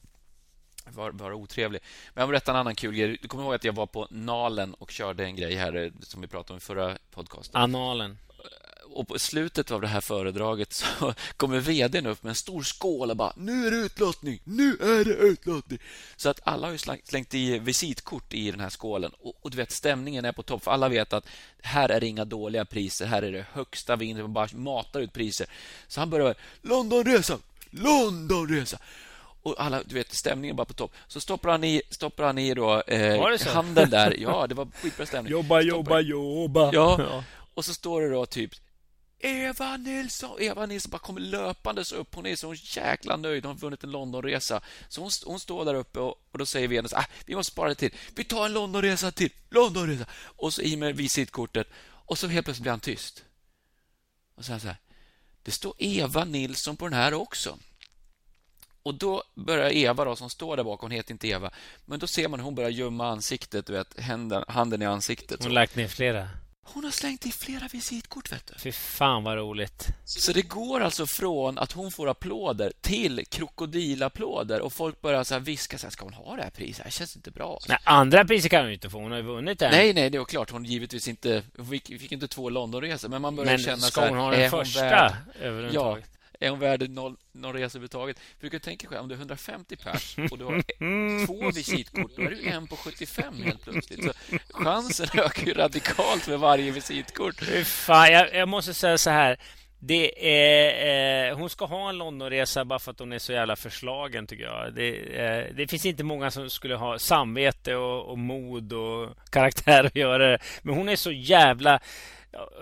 S1: vara, vara otrevlig. Men jag berätta en annan kul grej. Du kommer ihåg att jag var på Nalen och körde en grej här eh, som vi pratade om i förra podcasten?
S2: Analen
S1: och på slutet av det här föredraget så kommer vdn upp med en stor skål och bara Nu är det utlottning! Nu är det utlottning! Så att alla har slängt i visitkort i den här skålen och, och, du vet, stämningen är på topp för alla vet att här är det inga dåliga priser. Här är det högsta vinsten. Man bara matar ut priser. Så han börjar Londonresa! Londonresa! och alla, du vet, stämningen bara på topp. Så stoppar han i, stoppar han i då, eh, handen där. Ja, det var skitbra stämning.
S2: Jobba, jobba, jobba.
S1: Ja. ja. Och så står det då typ Eva Nilsson! Eva Nilsson bara kommer löpandes upp. Hon är så jäkla nöjd. Hon har vunnit en Londonresa. Så hon, hon står där uppe och, och då säger vi ah, vi måste spara det till. Vi tar en Londonresa till. Londonresa! Och så i med visitkortet. Och så helt plötsligt blir han tyst. Och så, så här. Det står Eva Nilsson på den här också. Och då börjar Eva, då, som står där bakom, hon heter inte Eva, men då ser man hur hon börjar gömma ansiktet, du vet, handen, handen i ansiktet.
S2: Hon har lagt ner flera.
S1: Hon har slängt i flera visitkort, vet du.
S2: Fy fan vad roligt.
S1: Så det går alltså från att hon får applåder till krokodilapplåder och folk börjar så viska så här, ska hon ha det här priset? Det känns inte bra.
S2: Nej, andra priser kan hon inte få. Hon har ju vunnit
S1: den. Nej, nej, det är klart. Hon givetvis inte... Fick, fick inte två Londonresor, men man börjar men känna
S2: så här... ska hon ha den första?
S1: Ja, är hon värd noll, någon resa överhuvudtaget? För du kan tänka själv, om du är 150 pers och du har två visitkort, då är du en på 75 helt plötsligt. Så chansen ökar ju radikalt med varje visitkort.
S2: Fan, jag, jag måste säga så här. Det är, eh, hon ska ha en Londonresa bara för att hon är så jävla förslagen, tycker jag. Det, eh, det finns inte många som skulle ha samvete och, och mod och karaktär att göra det. Men hon är så jävla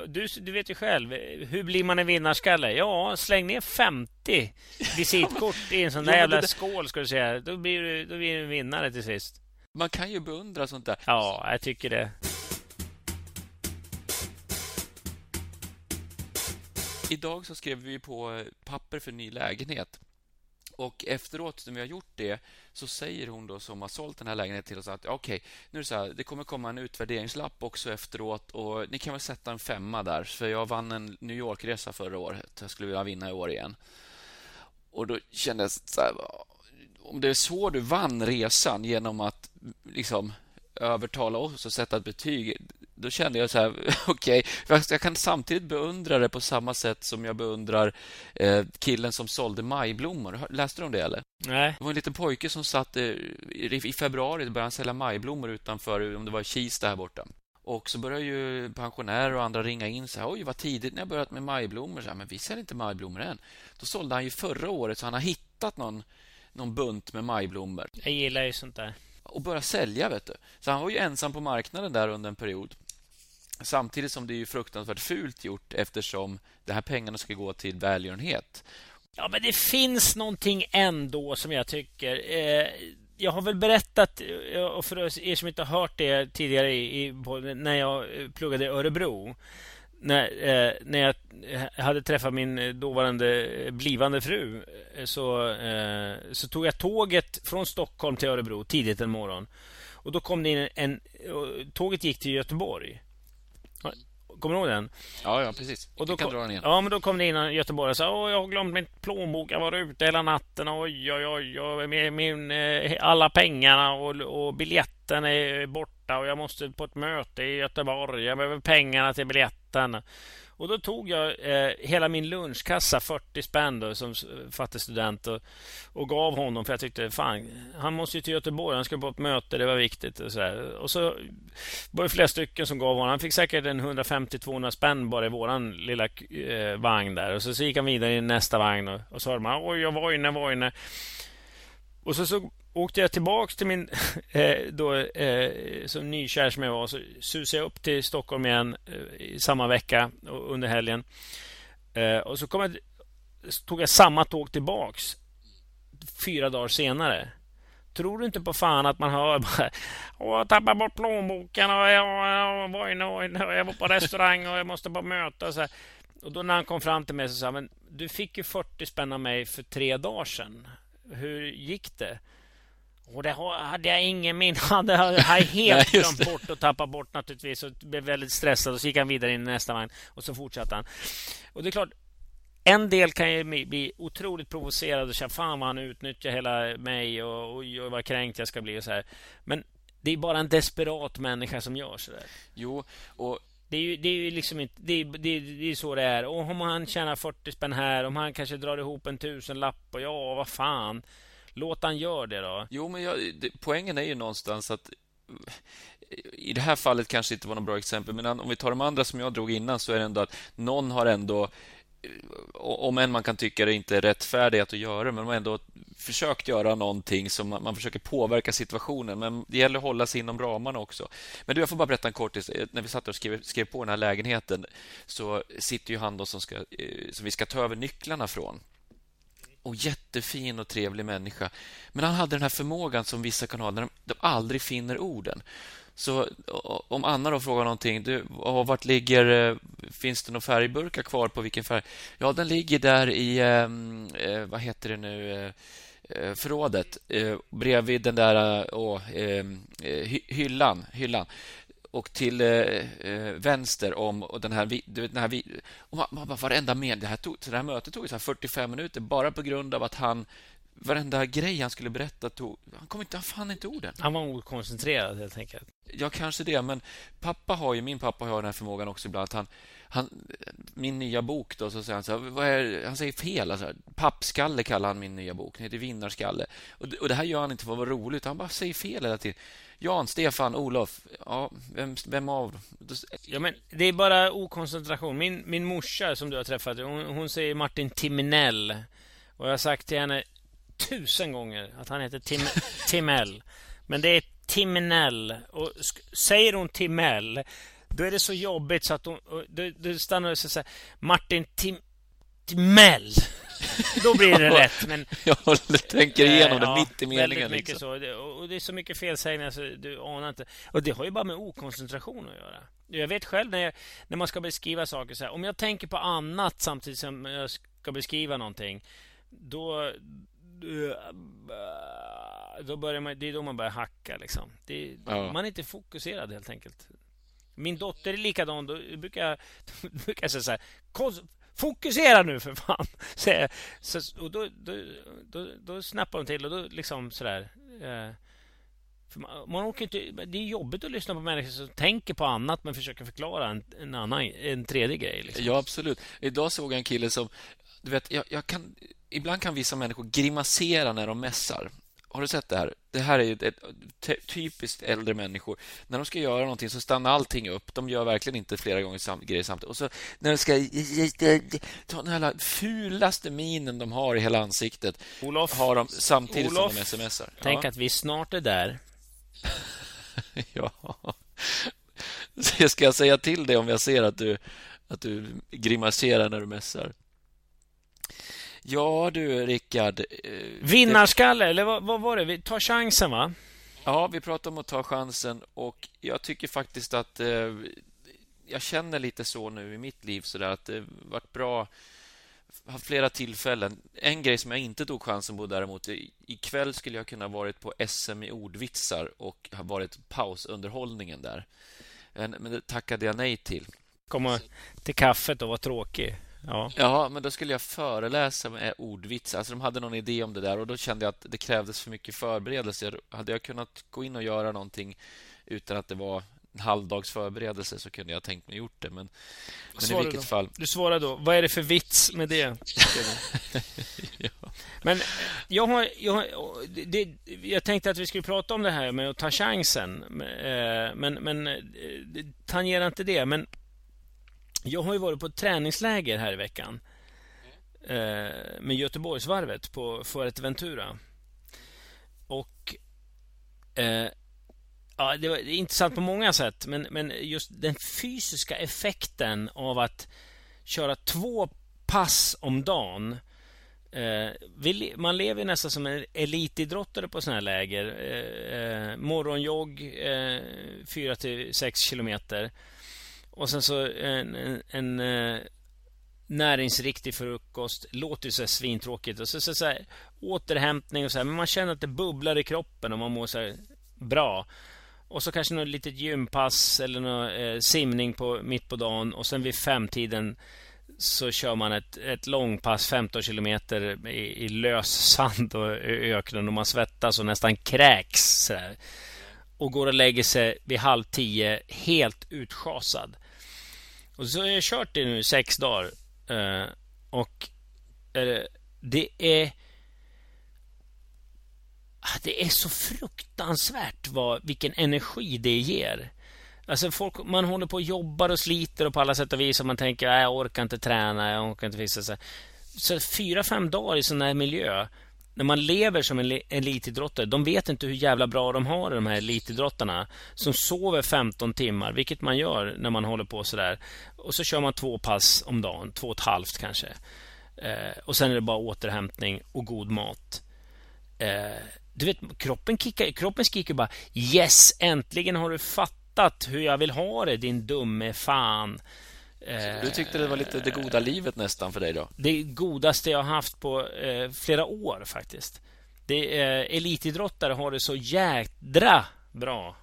S2: du, du vet ju själv, hur blir man en vinnarskalle? Ja, släng ner 50 visitkort i en sån där jävla skål, ska du säga. Då blir du, då blir du en vinnare till sist.
S1: Man kan ju beundra sånt där.
S2: Ja, jag tycker det.
S1: Idag så skrev vi på papper för ny lägenhet. Och efteråt, när vi har gjort det, så säger hon då som har sålt den här lägenheten till oss att okej, okay, nu är det så här, det kommer komma en utvärderingslapp också efteråt och ni kan väl sätta en femma där, för jag vann en New York-resa förra året. Jag skulle vilja vinna i år igen. Och då kändes det... så här, om det är så du vann resan genom att liksom övertala oss och sätta ett betyg då kände jag så här, okej, okay, jag kan samtidigt beundra det på samma sätt som jag beundrar eh, killen som sålde majblommor. Läste du om det eller?
S2: Nej.
S1: Det var en liten pojke som satt eh, i, februari började han sälja majblommor utanför, om det var Kista här borta. Och så började ju pensionärer och andra ringa in så här, oj vad tidigt ni har börjat med majblommor. Så här, men vi säljer inte majblommor än. Då sålde han ju förra året så han har hittat någon, någon bunt med majblommor.
S2: Jag gillar ju sånt där.
S1: Och börja sälja, vet du. Så han var ju ensam på marknaden där under en period. Samtidigt som det är fruktansvärt fult gjort eftersom de här pengarna ska gå till välgörenhet.
S2: Ja, men det finns någonting ändå som jag tycker... Eh, jag har väl berättat, eh, och för er som inte har hört det tidigare i, i, när jag eh, pluggade i Örebro när, eh, när jag eh, hade träffat min dåvarande blivande fru så, eh, så tog jag tåget från Stockholm till Örebro tidigt en morgon. Och då kom det in en... Tåget gick till Göteborg. Kommer du ihåg den?
S1: Ja, ja precis.
S2: Och då
S1: kan dra den igen.
S2: Ja, men då kom det in en göteborgare och sa Åh, jag har glömt min plånbok. Jag var ute hela natten. Oj, oj, oj. oj min, min, eh, alla pengarna och, och biljetten är borta och jag måste på ett möte i Göteborg. Jag behöver pengarna till biljetten. Och då tog jag eh, hela min lunchkassa, 40 spänn då, som fattig student och, och, gav honom för jag tyckte fan, han måste ju till Göteborg, han ska på ett möte, det var viktigt. Och så, där. och så var det flera stycken som gav honom. Han fick säkert en 150-200 spänn bara i våran lilla eh, vagn där. Och så, så gick han vidare i nästa vagn och, och så hörde man oj, jag var inne, var inne. Och så, så åkte jag tillbaks till min... Eh, då, eh, som nykär som jag var så susade jag upp till Stockholm igen eh, i samma vecka under helgen. Och så kom jag, tog jag samma tåg tillbaks fyra dagar senare. Tror du inte på fan att man hör bara Åh, jag tappade bort plånboken och jag, jag, var inne och jag var på restaurang och jag måste på möte. Och, så här. och då när han kom fram till mig så sa han, du fick ju 40 spänn av mig för tre dagar sedan. Hur gick det? Och det hade jag ingen minne av. Det hade jag helt glömt bort och tappat bort naturligtvis. Och blev väldigt stressad. Och så gick han vidare in i nästa vagn. Och så fortsatte han. Och det är klart, en del kan ju bli otroligt provocerad och känna fan vad han utnyttjar hela mig och, oj, oj vad kränkt jag ska bli och så här. Men det är bara en desperat människa som gör så där.
S1: Jo, och
S2: det är ju, det är ju liksom inte, det är, det, är, det är så det är. Och om han tjänar 40 spänn här, om han kanske drar ihop en tusenlapp och ja, vad fan. Låt han göra det då.
S1: Jo, men jag, det, poängen är ju någonstans att i det här fallet kanske inte var något bra exempel, men om vi tar de andra som jag drog innan så är det ändå att någon har ändå eh, om än man kan tycka det inte är rättfärdigt att göra men de har ändå försökt göra någonting som man, man, försöker påverka situationen. Men det gäller att hålla sig inom ramarna också. Men du, jag får bara berätta en kortis. Eh, när vi satt och skrev, skrev på den här lägenheten så sitter ju han då som, ska, eh, som vi ska ta över nycklarna från och jättefin och trevlig människa. Men han hade den här förmågan som vissa kan ha när de, de aldrig finner orden. Så om Anna då frågar någonting, du, vart ligger, eh, finns det några färgburkar kvar på vilken färg? Ja, den ligger där i, ehm, eh, vad heter det nu, eh, eh förrådet eh, bredvid den där oh, eh, ehm, eh hyllan, hyllan och till eh, eh, vänster om och den här... Du vet, den här och man, man, varenda med, det här, tog, det här mötet tog så 45 minuter bara på grund av att han... Varenda grej han skulle berätta tog... Han kom inte, han fann inte orden.
S2: Han var okoncentrerad, helt enkelt.
S1: Ja, kanske det. Men pappa har ju, min pappa har den här förmågan också ibland. Att han, han, min nya bok, då, så säger han så här, han säger fel. Alltså, pappskalle kallar han min nya bok. Den heter Vinnarskalle. Och, och det här gör han inte för att vara roligt. Han bara säger fel hela tiden. Jan, Stefan, Olof. Ja, vem, vem av?
S2: Ja, men det är bara okoncentration. Min, min morsa som du har träffat, hon, hon säger Martin Timinell. Och jag har sagt till henne tusen gånger att han heter Tim, Timell. Men det är Timinell. Och säger hon Timell, då är det så jobbigt så att hon... Då, då stannar så här, Martin Tim, Timell. Då blir det rätt. Men,
S1: jag tänker igenom det ja, mitt i meningen.
S2: Mycket liksom. så. Och det är så mycket felsägningar så du anar inte. Och det har ju bara med okoncentration att göra. Jag vet själv när, jag, när man ska beskriva saker så här. Om jag tänker på annat samtidigt som jag ska beskriva någonting. Då... Då börjar man, det är då man börjar hacka. Liksom. Det, ja. Man är inte fokuserad helt enkelt. Min dotter är likadan. Då brukar jag, då brukar jag säga så här. Fokusera nu för fan! Så, så, och då, då, då, då snappar de till och då liksom sådär... Eh, man, man orkar inte, det är jobbigt att lyssna på människor som tänker på annat men försöker förklara en, en annan, en tredje grej. Liksom.
S1: Ja, absolut. Idag såg jag en kille som... Du vet, jag, jag kan, ibland kan vissa människor grimasera när de mässar. Har du sett det här? Det här är ett, ett typiskt äldre människor. När de ska göra någonting så stannar allting upp. De gör verkligen inte flera gånger sam grejer samtidigt. Och så när de ska ta den här fulaste minen de har i hela ansiktet
S2: Olof,
S1: har de samtidigt Olof, som de smsar.
S2: Tänk ja. att vi snart är där.
S1: ja. Ska jag säga till dig om jag ser att du, att du grimaserar när du mässar? Ja du, Rickard.
S2: Eh, Vinnarskalle, eller vad, vad var det? Ta chansen, va?
S1: Ja, vi pratade om att ta chansen och jag tycker faktiskt att eh, jag känner lite så nu i mitt liv så där, att det varit bra haft flera tillfällen. En grej som jag inte tog chansen på däremot, ikväll skulle jag kunna varit på SM i ordvitsar och ha varit pausunderhållningen där. Men det tackade jag nej till.
S2: Komma till kaffet och vara tråkig. Ja.
S1: ja, men då skulle jag föreläsa med ordvitsar. Alltså de hade någon idé om det där och då kände jag att det krävdes för mycket förberedelser. Hade jag kunnat gå in och göra någonting utan att det var en halvdags förberedelse så kunde jag tänkt mig gjort det. Men, men i vilket
S2: då?
S1: fall.
S2: Du svarar då. Vad är det för vits med det? ja. Men jag har, jag, har, det, jag tänkte att vi skulle prata om det här med att ta chansen. Eh, men, men eh, tangera inte det. Men jag har ju varit på ett träningsläger här i veckan. Eh, med Göteborgsvarvet på Fuerteventura. Och eh, Ja, det var intressant på många sätt, men, men just den fysiska effekten av att köra två pass om dagen. Eh, vi, man lever nästan som en elitidrottare på sådana här läger. Eh, eh morgonjogg, eh, 4-6 kilometer. Och sen så en, en, en eh, näringsriktig frukost. Låter ju så svintråkigt. Och så, så, så här, återhämtning och så här, Men man känner att det bubblar i kroppen och man mår så bra. Och så kanske något litet gympass eller någon eh, simning på, mitt på dagen. Och sen vid femtiden så kör man ett, ett långpass 15 kilometer i, i lös sand och öknen och man svettas och nästan kräks. Och går och lägger sig vid halv tio helt utschasad. Och så har jag kört det nu i sex dagar. Eh, och eh, det är ah, det är så fruktansvärt vad, vilken energi det ger. Alltså folk, man håller på och jobbar och sliter och på alla sätt och vis och man tänker att jag orkar inte träna, jag orkar inte fixa. Så, Så fyra, fem dagar i sån här miljö när man lever som en elitidrottare, de vet inte hur jävla bra de har de här elitidrottarna som sover 15 timmar, vilket man gör när man håller på sådär. Och så kör man två pass om dagen, två och ett halvt kanske. Eh, och sen är det bara återhämtning och god mat. Eh, du vet, kroppen, kickar, kroppen skriker bara Yes, äntligen har du fattat hur jag vill ha det, din dumme fan.
S1: Du tyckte det var lite det goda livet nästan för dig då?
S2: Det godaste jag har haft på eh, flera år faktiskt. Det, eh, elitidrottare har det så jädra bra.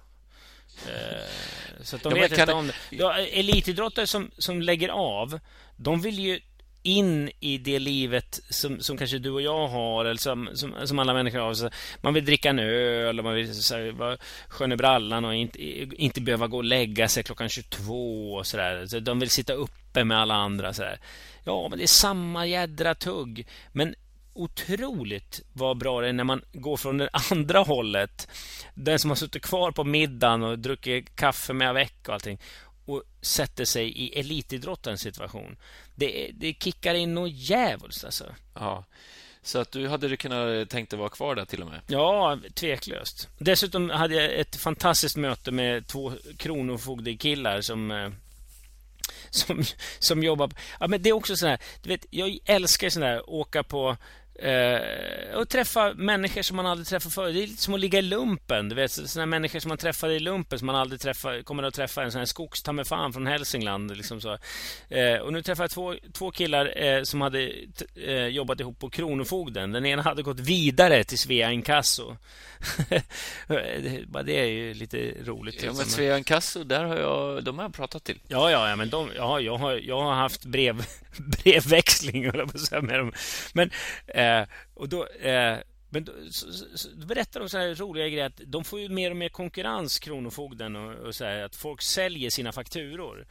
S2: Eh, så de ja, vet inte om det. Ja, elitidrottare som, som lägger av, de vill ju in i det livet som, som kanske du och jag har eller som, som, som alla människor har. Så man vill dricka en öl och man vill så här, vara skön i brallan och inte, inte behöva gå och lägga sig klockan 22 och sådär. Så de vill sitta uppe med alla andra. Så där. Ja, men det är samma jädra tugg. Men otroligt vad bra det är när man går från det andra hållet. Den som har suttit kvar på middagen och druckit kaffe med avec och allting och sätter sig i elitidrottens situation. Det, det kickar in något djävulskt alltså.
S1: Ja. Så att du hade kunnat tänkt dig vara kvar där till och med?
S2: Ja, tveklöst. Dessutom hade jag ett fantastiskt möte med två kronofogdekillar som eh, som, som jobbar... Ja, men det är också så här, du vet, jag älskar sån här åka på Uh, och träffa människor som man aldrig träffat förut. Det är lite som att ligga i lumpen. Du vet, såna människor som man träffade i lumpen som man aldrig träffar, kommer att träffa. En sån här skogstammefan från Hälsingland. Liksom så. Uh, och nu träffade jag två, två killar uh, som hade jobbat ihop på Kronofogden. Den ena hade gått vidare till Svea Inkasso. det är ju lite roligt.
S1: Ja, men liksom. Svea Inkasso, där har jag, de har jag pratat till.
S2: Ja, ja, ja men de, ja, jag, har, jag har haft brev, brevväxling med dem. Men Eh, och då, eh, men då, så, så, då berättar de så här roliga grejer att de får ju mer och mer konkurrens, Kronofogden, och, och så här, att folk säljer sina fakturor.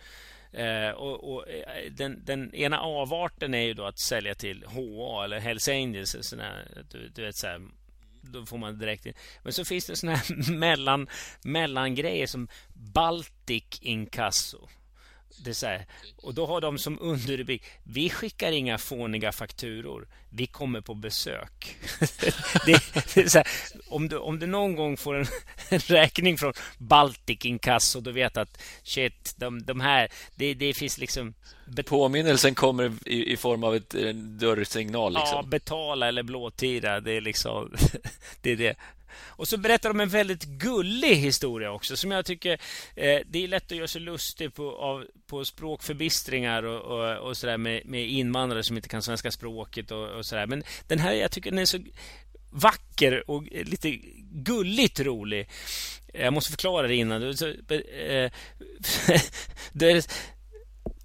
S2: Eh, och, och eh, den, den, ena avarten är ju då att sälja till HA eller Hells Angels. Såna, du, du vet, så här, då får man direkt in. Men så finns det såna här mellan, mellangrejer som Baltic Inkasso. Det är så här, och då har de som underrubrik Vi skickar inga fåniga fakturor. Vi kommer på besök. det, det här, om, du, om du någon gång får en, en räkning från Baltic Inkasso då vet att shit, de, de här det, det finns liksom
S1: Påminnelsen kommer i, i form av ett, en dörrsignal. Liksom.
S2: Ja, betala eller blåtira. Det är liksom det. Är det. Och så berättar de en väldigt gullig historia också som jag tycker eh, det är lätt att göra sig lustig på, av, på språkförbistringar och, och, och sådär med, med invandrare som inte kan svenska språket och, och sådär. Men den här, jag tycker den är så vacker och lite gulligt rolig. Jag måste förklara det innan. Eh, det,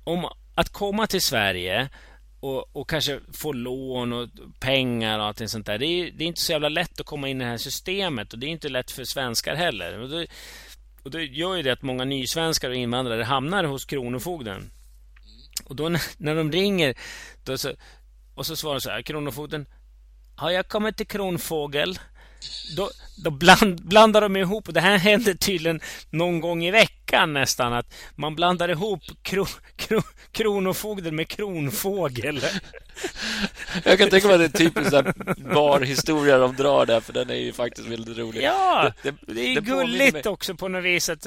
S2: om att komma till Sverige och, och, kanske få lån och pengar och allting sånt där. Det är, det är, inte så jävla lätt att komma in i det här systemet och det är inte lätt för svenskar heller. Och det, och det gör ju det att många nysvenskar och invandrare hamnar hos Kronofogden. Och då när, när de ringer då så, och så svarar så här, Kronofogden Har jag kommit till Kronfågel? Då, då bland, blandar de ihop, och det här händer tydligen någon gång i veckan nästan, att man blandar ihop kro, kro, Kronofogden med Kronfågel.
S1: Jag kan tänka mig att det är en typisk barhistoria de drar där, för den är ju faktiskt väldigt rolig.
S2: Ja, det, det, det är gulligt också på något vis. Att,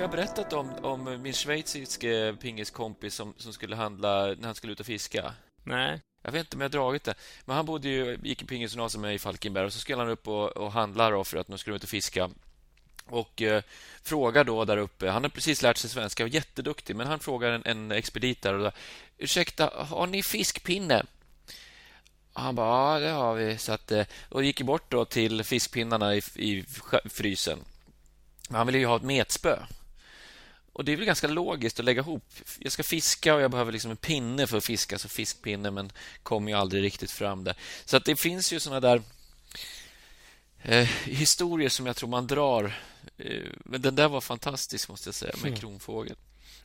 S1: jag berättat om, om min schweiziske pingiskompis som, som skulle handla när han skulle ut och fiska?
S2: Nej.
S1: Jag vet inte om jag har dragit det. Men han bodde ju, gick i pingisgymnasiet med i Falkenberg och så skulle han upp och, och handla då för att nu skulle ut och fiska. Och eh, frågar då där uppe, han har precis lärt sig svenska och jätteduktig, men han frågar en, en expedit där och då, Ursäkta, har ni fiskpinne? Han bara, ja det har vi. Så att, eh, och gick bort då till fiskpinnarna i, i frysen. Han ville ju ha ett metspö. Och det är väl ganska logiskt att lägga ihop. Jag ska fiska och jag behöver liksom en pinne för att fiska, så fiskpinne, men kommer ju aldrig riktigt fram där. Så att det finns ju såna där eh, historier som jag tror man drar. Eh, men den där var fantastisk, måste jag säga, med mm. kronfågel.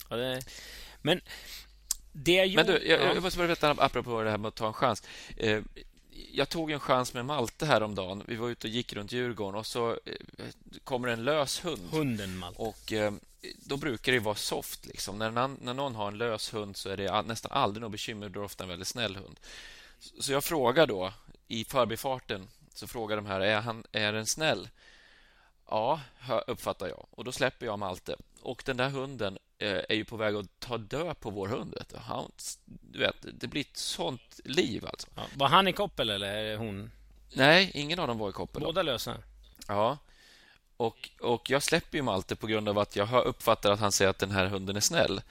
S2: Ja, det... Men det jag
S1: Men du, jag, jag måste bara veta, apropå det här med att ta en chans. Eh, jag tog en chans med Malte häromdagen. Vi var ute och gick runt Djurgården och så eh, kommer en lös hund.
S2: Hunden Malte.
S1: Och eh, då brukar det vara soft. Liksom. När, någon, när någon har en lös hund så är det nästan aldrig något bekymmer. Då är ofta en väldigt snäll hund. Så jag frågar då i förbifarten så frågar de här, är, han, är den snäll? Ja, uppfattar jag. Och då släpper jag Malte. Och den där hunden eh, är ju på väg att ta död på vår hund. Vet du. Han, du vet, det blir ett sånt liv alltså. Ja,
S2: var han i koppel eller hon?
S1: Nej, ingen av dem var i koppel.
S2: Båda lösa?
S1: Ja. Och, och jag släpper ju Malte på grund av att jag har uppfattat att han säger att den här hunden är snäll.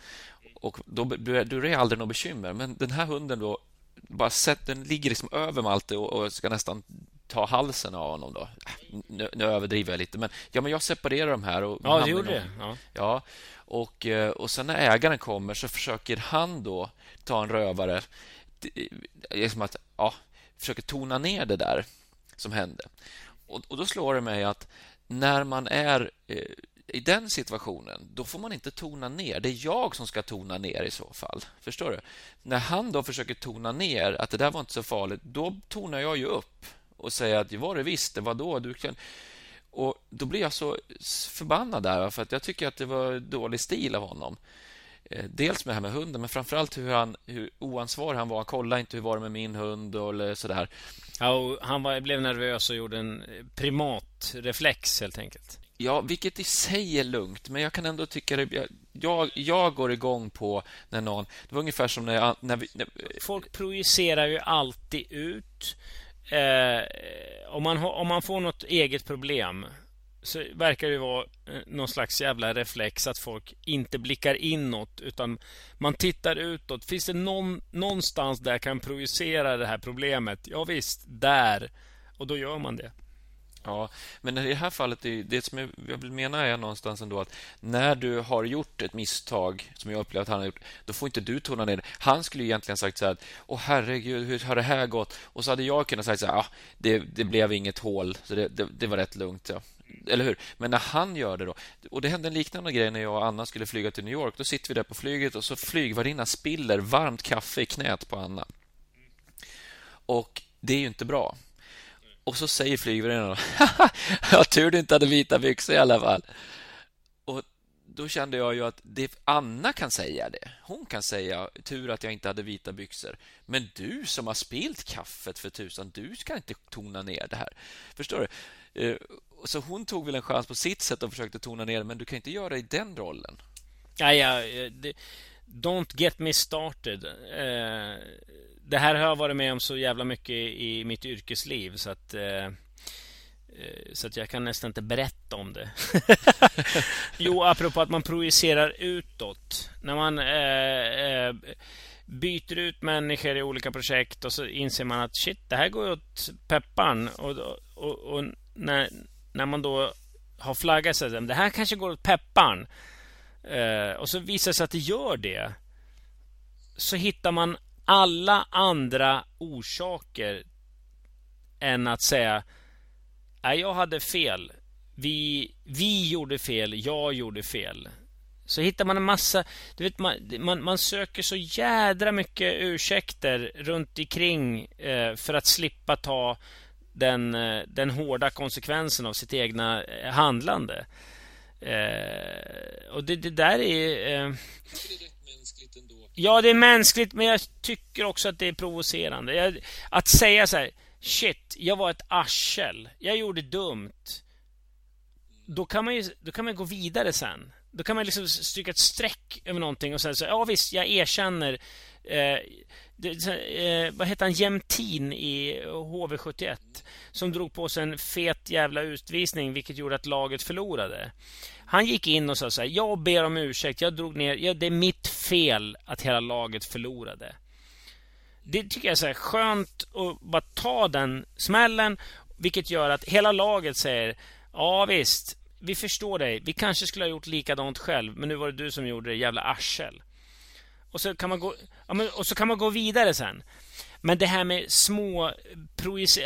S1: Och då, är det aldrig något bekymmer. Men den här hunden då, bara sett, den ligger liksom över Malte och, och ska nästan ta halsen av honom. Då. Nu, nu överdriver jag lite, men, ja, men jag separerar de här. Och
S2: ja, det gjorde det. Ja.
S1: ja. Och, eh, och sen när ägaren kommer så försöker han då ta en rövare. Liksom att, ja, försöker tona ner det där som hände. Och, och då slår det mig att när man är eh, i den situationen, då får man inte tona ner. Det är jag som ska tona ner i så fall. Förstår du? När han då försöker tona ner att det där var inte så farligt, då tonar jag ju upp och säger att det var det visst, det var då du kan... Och då blir jag så förbannad där, för att jag tycker att det var dålig stil av honom. Eh, dels med det här med hunden, men framförallt hur, han, hur oansvarig han var. Han kollade inte hur var det med min hund och sådär.
S2: Ja, han var, blev nervös och gjorde en primatreflex helt enkelt.
S1: Ja, vilket i sig är lugnt, men jag kan ändå tycka det... Jag, jag, går igång på när någon... Det var ungefär som när, när, vi, när
S2: Folk projicerar ju alltid ut. Eh, om, man, om man får något eget problem så verkar det vara eh, någon slags jävla reflex att folk inte blickar inåt utan man tittar utåt. Finns det någon, någonstans där kan projicera det här problemet? Ja visst, där. Och då gör man det.
S1: Ja, men i det här fallet, det som jag vill mena är någonstans ändå att när du har gjort ett misstag, som jag upplever att han har gjort, då får inte du tona ner det. Han skulle egentligen sagt så här, åh herregud, hur har det här gått? Och så hade jag kunnat säga så här, ah, det, det blev inget hål, så det, det, det var rätt lugnt. Ja eller hur? Men när han gör det då... Och Det hände en liknande grej när jag och Anna skulle flyga till New York. Då sitter vi där på flyget och så flygvärdinnan spiller varmt kaffe i knät på Anna. Och det är ju inte bra. Och så säger flygvärdinnan Ja, tur du inte hade vita byxor i alla fall. Och då kände jag ju att det, Anna kan säga det. Hon kan säga tur att jag inte hade vita byxor. Men du som har spilt kaffet för tusan, du ska inte tona ner det här. Förstår du? Eh, så hon tog väl en chans på sitt sätt och försökte tona ner det, men du kan inte göra det i den rollen.
S2: Ja, ja, det, don't get me started. Eh, det här har jag varit med om så jävla mycket i mitt yrkesliv så att eh, eh, så att jag kan nästan inte berätta om det. jo, apropå att man projicerar utåt. När man eh, eh, byter ut människor i olika projekt och så inser man att shit, det här går åt pepparn. Och, och, och när, när man då har flaggat sig det här kanske går åt pepparn. Eh, och så visar det sig att det gör det. Så hittar man alla andra orsaker än att säga Nej, jag hade fel. Vi, vi gjorde fel. Jag gjorde fel. Så hittar man en massa... Du vet, man, man, man söker så jädra mycket ursäkter runt omkring eh, för att slippa ta den, eh, den hårda konsekvensen av sitt egna eh, handlande. Eh, och det, det, där är... Eh, Ja, det är mänskligt, men jag tycker också att det är provocerande. Jag, att säga så här Shit, jag var ett arsel. Jag gjorde dumt. Då kan man ju då kan man gå vidare sen. Då kan man liksom stryka ett streck över någonting och säga så ja visst, jag erkänner. Eh, det, eh, vad hette han? Jämtin i HV71. Som drog på sig en fet jävla utvisning vilket gjorde att laget förlorade. Han gick in och sa så här, jag ber om ursäkt, jag drog ner, ja, det är mitt fel att hela laget förlorade det tycker jag är så skönt att bara ta den smällen. Vilket gör att hela laget säger Ja visst, vi förstår dig. Vi kanske skulle ha gjort likadant själv, men nu var det du som gjorde det, jävla arsel. Och så kan man gå, ja, och så kan man gå vidare sen. Men det här med små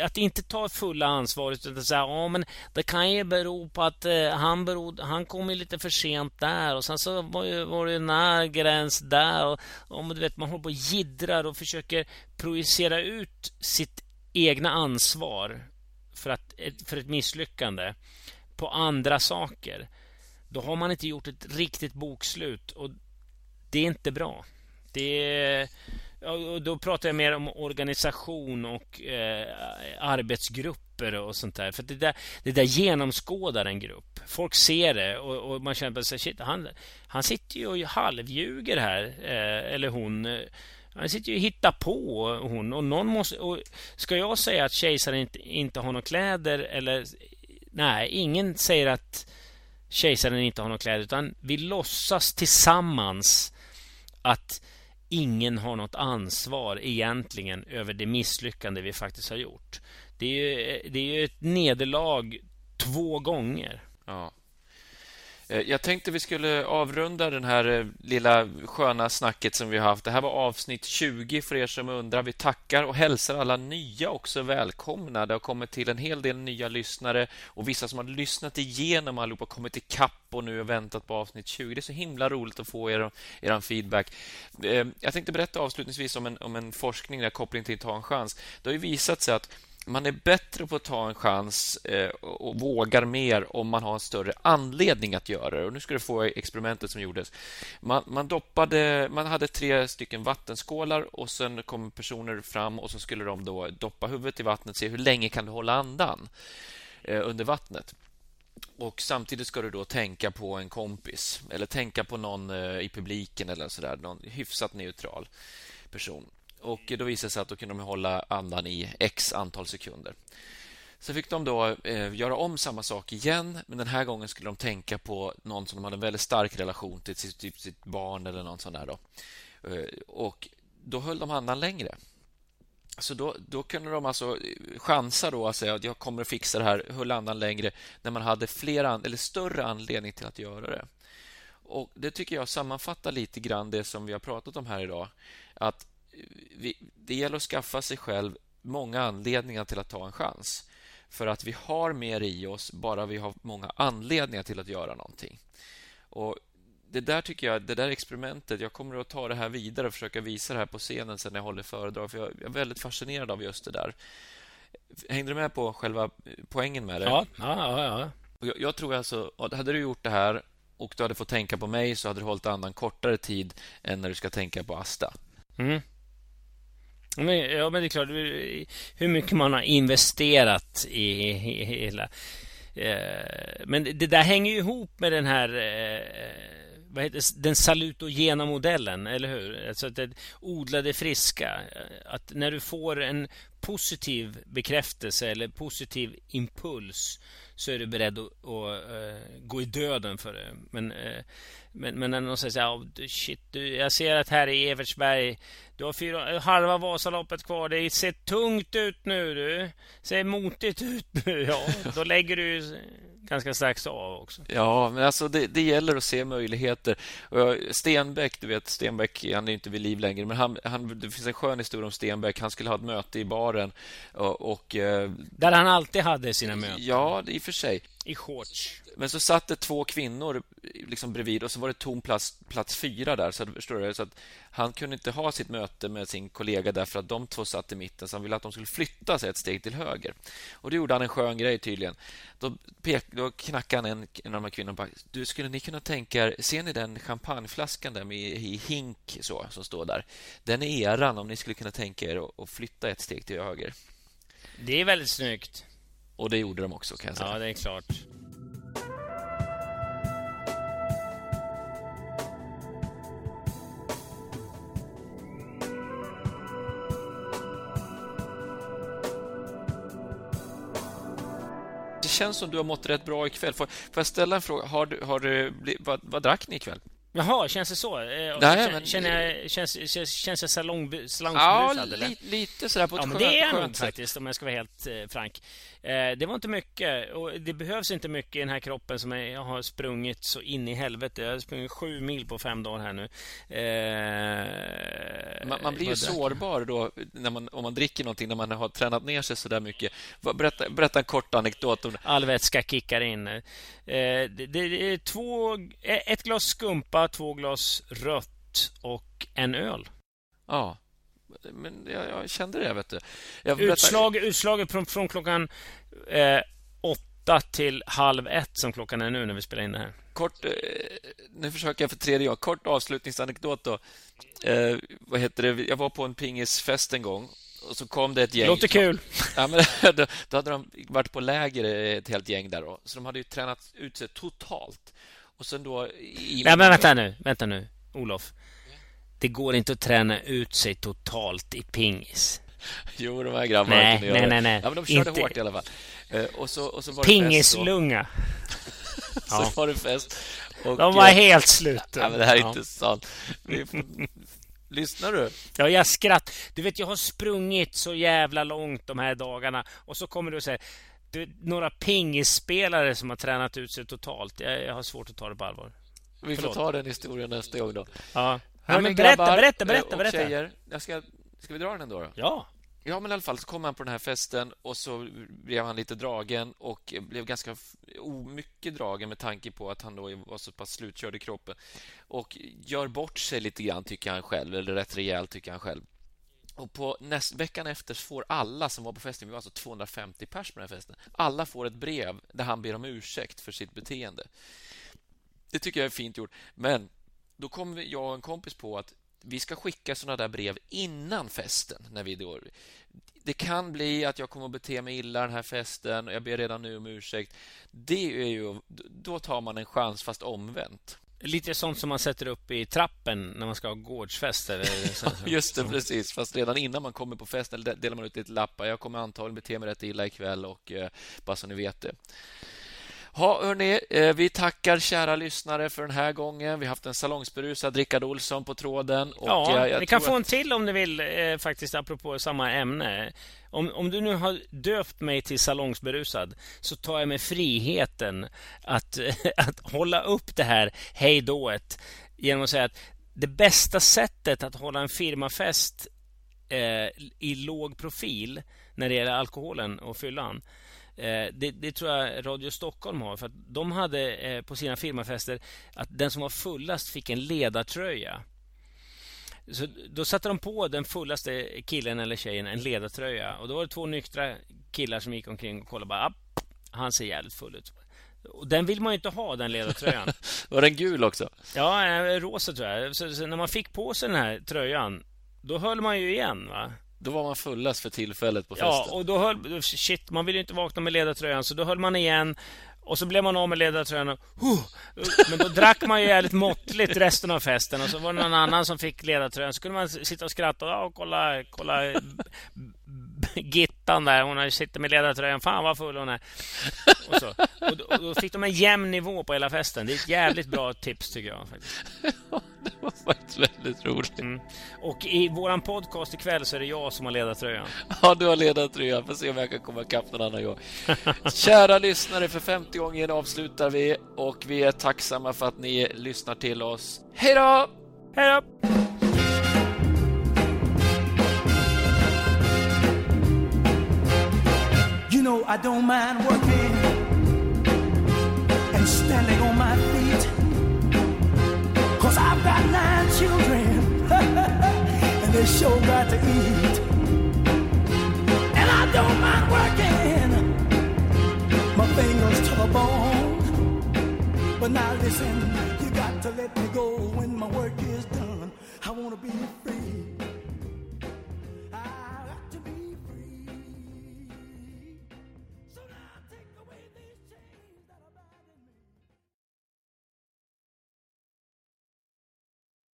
S2: att inte ta fulla ansvaret utan säga ja men det kan ju bero på att eh, han, berod, han kom ju lite för sent där och sen så var, ju, var det en här gräns där och, och du vet man håller på och jiddrar och försöker projicera ut sitt egna ansvar för, att, för ett misslyckande på andra saker. Då har man inte gjort ett riktigt bokslut och det är inte bra. Det är och då pratar jag mer om organisation och eh, arbetsgrupper och sånt där. För det där, det där genomskådar en grupp. Folk ser det och, och man känner sig shit, han, han sitter ju och halvljuger här. Eh, eller hon. Han sitter ju och hittar på hon. Och någon måste, och ska jag säga att kejsaren inte, inte har några kläder eller... Nej, ingen säger att kejsaren inte har några kläder. Utan vi låtsas tillsammans att ingen har något ansvar egentligen över det misslyckande vi faktiskt har gjort. Det är ju, det är ju ett nederlag två gånger.
S1: Ja. Eh, jag tänkte vi skulle avrunda den här eh, lilla sköna snacket som vi har haft. Det här var avsnitt 20 för er som undrar. Vi tackar och hälsar alla nya också välkomna. Det har kommit till en hel del nya lyssnare och vissa som har lyssnat igenom allihopa kommit ikapp och nu har väntat på avsnitt 20. Det är så himla roligt att få er, er feedback. Eh, jag tänkte berätta avslutningsvis om en, om en forskning där koppling till Ta en chans. Det har ju visat sig att man är bättre på att ta en chans eh, och vågar mer om man har en större anledning att göra det. Och nu ska du få experimentet som gjordes. Man, man, doppade, man hade tre stycken vattenskålar och sen kom personer fram och så skulle de då doppa huvudet i vattnet och se hur länge kan du hålla andan eh, under vattnet. Och Samtidigt ska du då tänka på en kompis eller tänka på någon eh, i publiken eller sådär, någon hyfsat neutral person. Och Då visade det sig att då kunde de hålla andan i x antal sekunder. Så fick de då eh, göra om samma sak igen, men den här gången skulle de tänka på någon som de hade en väldigt stark relation till, typ sitt barn eller någon sån där. Då. Eh, och då höll de andan längre. Så då, då kunde de alltså eh, chansa då att säga att jag kommer att fixa det här, höll andan längre, när man hade fler eller större anledning till att göra det. Och Det tycker jag sammanfattar lite grann det som vi har pratat om här idag. Att det gäller att skaffa sig själv många anledningar till att ta en chans. För att vi har mer i oss bara vi har många anledningar till att göra någonting. Och det där tycker jag, det där experimentet, jag kommer att ta det här vidare och försöka visa det här på scenen sen när jag håller föredrag. För jag är väldigt fascinerad av just det där. Hängde du med på själva poängen med det?
S2: Ja, ja, ja. ja.
S1: Jag, jag tror alltså, hade du gjort det här och du hade fått tänka på mig så hade du hållit andan kortare tid än när du ska tänka på Asta.
S2: Mm. Men, ja, men det är klart. Hur mycket man har investerat i, i hela... Eh, men det där hänger ju ihop med den här... Eh, vad heter den salutogena modellen, eller hur? Alltså att det odlade friska. Att när du får en positiv bekräftelse eller positiv impuls så är du beredd att, att att gå i döden för det. Men, eh, men, men när någon säger så här, oh, shit, du, jag ser att här i Evertsberg, du har fyra, halva Vasaloppet kvar, det ser tungt ut nu du. Ser motigt ut nu. Ja, då lägger du ganska strax av också.
S1: Ja, men alltså det, det gäller att se möjligheter. Stenbeck, du vet, Stenbeck, han är inte vid liv längre, men han, han, det finns en skön historia om Stenbeck. Han skulle ha ett möte i baren och... och
S2: eh, Där han alltid hade sina möten.
S1: Ja, i och för sig.
S2: I shorts.
S1: Men så satt det två kvinnor liksom bredvid och så var det tom plats, plats fyra där. Så, förstår du? så att han kunde inte ha sitt möte med sin kollega därför att de två satt i mitten. Så han ville att de skulle flytta sig ett steg till höger. Och då gjorde han en skön grej tydligen. Då, pek, då knackade han en, en av de här kvinnorna på Du, skulle ni kunna tänka er, ser ni den champagneflaskan där med i hink så, som står där? Den är eran om ni skulle kunna tänka er att flytta ett steg till höger.
S2: Det är väldigt snyggt.
S1: Och det gjorde de också kan jag säga.
S2: Ja, det är klart.
S1: Det känns som du har mått rätt bra ikväll. Får, får jag ställa en fråga? Har du, har du, vad, vad drack ni ikväll?
S2: Jaha, känns det så? Eh, Nej, men... Känner jag, känns, känns, känns jag salongsberusad? Ja,
S1: li, lite sådär på ett
S2: ja, men Det är jag faktiskt, om jag ska vara helt eh, frank. Eh, det var inte mycket. Och det behövs inte mycket i den här kroppen som jag har sprungit så in i helvete. Jag har sprungit sju mil på fem dagar här nu.
S1: Eh, man, man, blir ju sårbar då när man, om man dricker någonting när man har tränat ner sig så där mycket. Berätta, berätta en kort anekdot.
S2: All vätska kickar in. Eh, det, det, är två, ett glas skumpa, två glas rött och en öl.
S1: Ja men jag, jag, kände det, vet du.
S2: Utslag, utslaget från, från klockan eh, åtta till halv ett som klockan är nu när vi spelar in det här.
S1: Kort, eh, nu försöker jag för tredje gången. Kort avslutningsanekdot då. Eh, vad heter det? Jag var på en pingisfest en gång och så kom det ett gäng.
S2: Låter kul.
S1: Ja, men då, då hade de varit på läger ett helt gäng där då. Så de hade ju tränat ut sig totalt. Och sen då...
S2: I... Ja, men vänta nu, vänta nu, Olof. Det går inte att träna ut sig totalt i pingis.
S1: Jo, de här grabbarna
S2: nej, kunde nej, nej, nej.
S1: Ja, men de körde inte... hårt i alla fall. Eh, och så, och så var
S2: Pingislunga.
S1: så ja. var det fest.
S2: Och, de var helt slut.
S1: Ja, men det här är ja. inte sant. Lyssnar du?
S2: Ja, jag skratt. Du vet, jag har sprungit så jävla långt de här dagarna och så kommer du och säger du, några pingisspelare som har tränat ut sig totalt. Jag, jag har svårt att ta det på allvar.
S1: Vi Förlåt. får ta den historien nästa gång då.
S2: Ja. Ja, men berätta, berätta, berätta, berätta.
S1: Tjejer, jag ska, ska vi dra den ändå? Då?
S2: Ja.
S1: Ja, men i alla fall så kom han på den här festen och så blev han lite dragen och blev ganska mycket dragen med tanke på att han då var så pass slutkörd i kroppen och gör bort sig lite grann, tycker han själv, eller rätt rejält, tycker han själv. Och på näst, veckan efter får alla som var på festen, vi var alltså 250 pers på den här festen, alla får ett brev där han ber om ursäkt för sitt beteende. Det tycker jag är fint gjort, men då kom jag och en kompis på att vi ska skicka såna där brev innan festen. När vi då, det kan bli att jag kommer att bete mig illa den här festen och jag ber redan nu om ursäkt. Det är ju, då tar man en chans, fast omvänt.
S2: Lite sånt som man sätter upp i trappen när man ska ha gårdsfest. Eller
S1: Just det, precis. Fast redan innan man kommer på festen delar man ut lite lappar. Jag kommer antagligen bete mig rätt illa ikväll och eh, bara så ni vet det. Ha, hörni, eh, vi tackar kära lyssnare för den här gången. Vi har haft en salongsberusad Rickard Olsson på tråden.
S2: Ja, jag, ni kan få en till om ni vill, eh, faktiskt apropå samma ämne. Om, om du nu har döpt mig till salongsberusad så tar jag mig friheten att, att hålla upp det här hejdået genom att säga att det bästa sättet att hålla en firmafest eh, i låg profil när det gäller alkoholen och fyllan Eh, det, det, tror jag Radio Stockholm har. För De hade eh, på sina firmafester att den som var fullast fick en ledartröja. Så Då satte de på den fullaste killen eller tjejen en ledartröja. Och Då var det två nyktra killar som gick omkring och kollade. Bara, han ser jävligt full ut. Den vill man ju inte ha, den ledartröjan.
S1: Var den gul också?
S2: Ja, eh, rosa tror jag. Så, så när man fick på sig den här tröjan, då höll man ju igen. va?
S1: Då var man fullast för tillfället på festen.
S2: Ja, och då höll... Shit, man vill ju inte vakna med ledartröjan, så då höll man igen. Och så blev man av med ledartröjan och, huh, Men då drack man ju jävligt måttligt resten av festen Och så var det någon annan som fick ledartröjan Så kunde man sitta och skratta och kolla, kolla Gittan där, hon sitter med ledartröjan. Fan vad full hon är. Och, så. Och, då, och då fick de en jämn nivå på hela festen. Det är ett jävligt bra tips tycker jag. Faktiskt.
S1: det var faktiskt väldigt roligt. Mm.
S2: Och i våran podcast ikväll så är det jag som har ledartröjan.
S1: Ja, du har ledartröjan. Får se om jag kan komma ikapp någon annan gång. Kära lyssnare, för 50 gången avslutar vi och vi är tacksamma för att ni lyssnar till oss. Hej då!
S2: Hej då! I don't mind working and standing on my feet. Cause I've got nine children and they sure got to eat. And I don't mind working my fingers to the bone. But now listen, you got to let me go.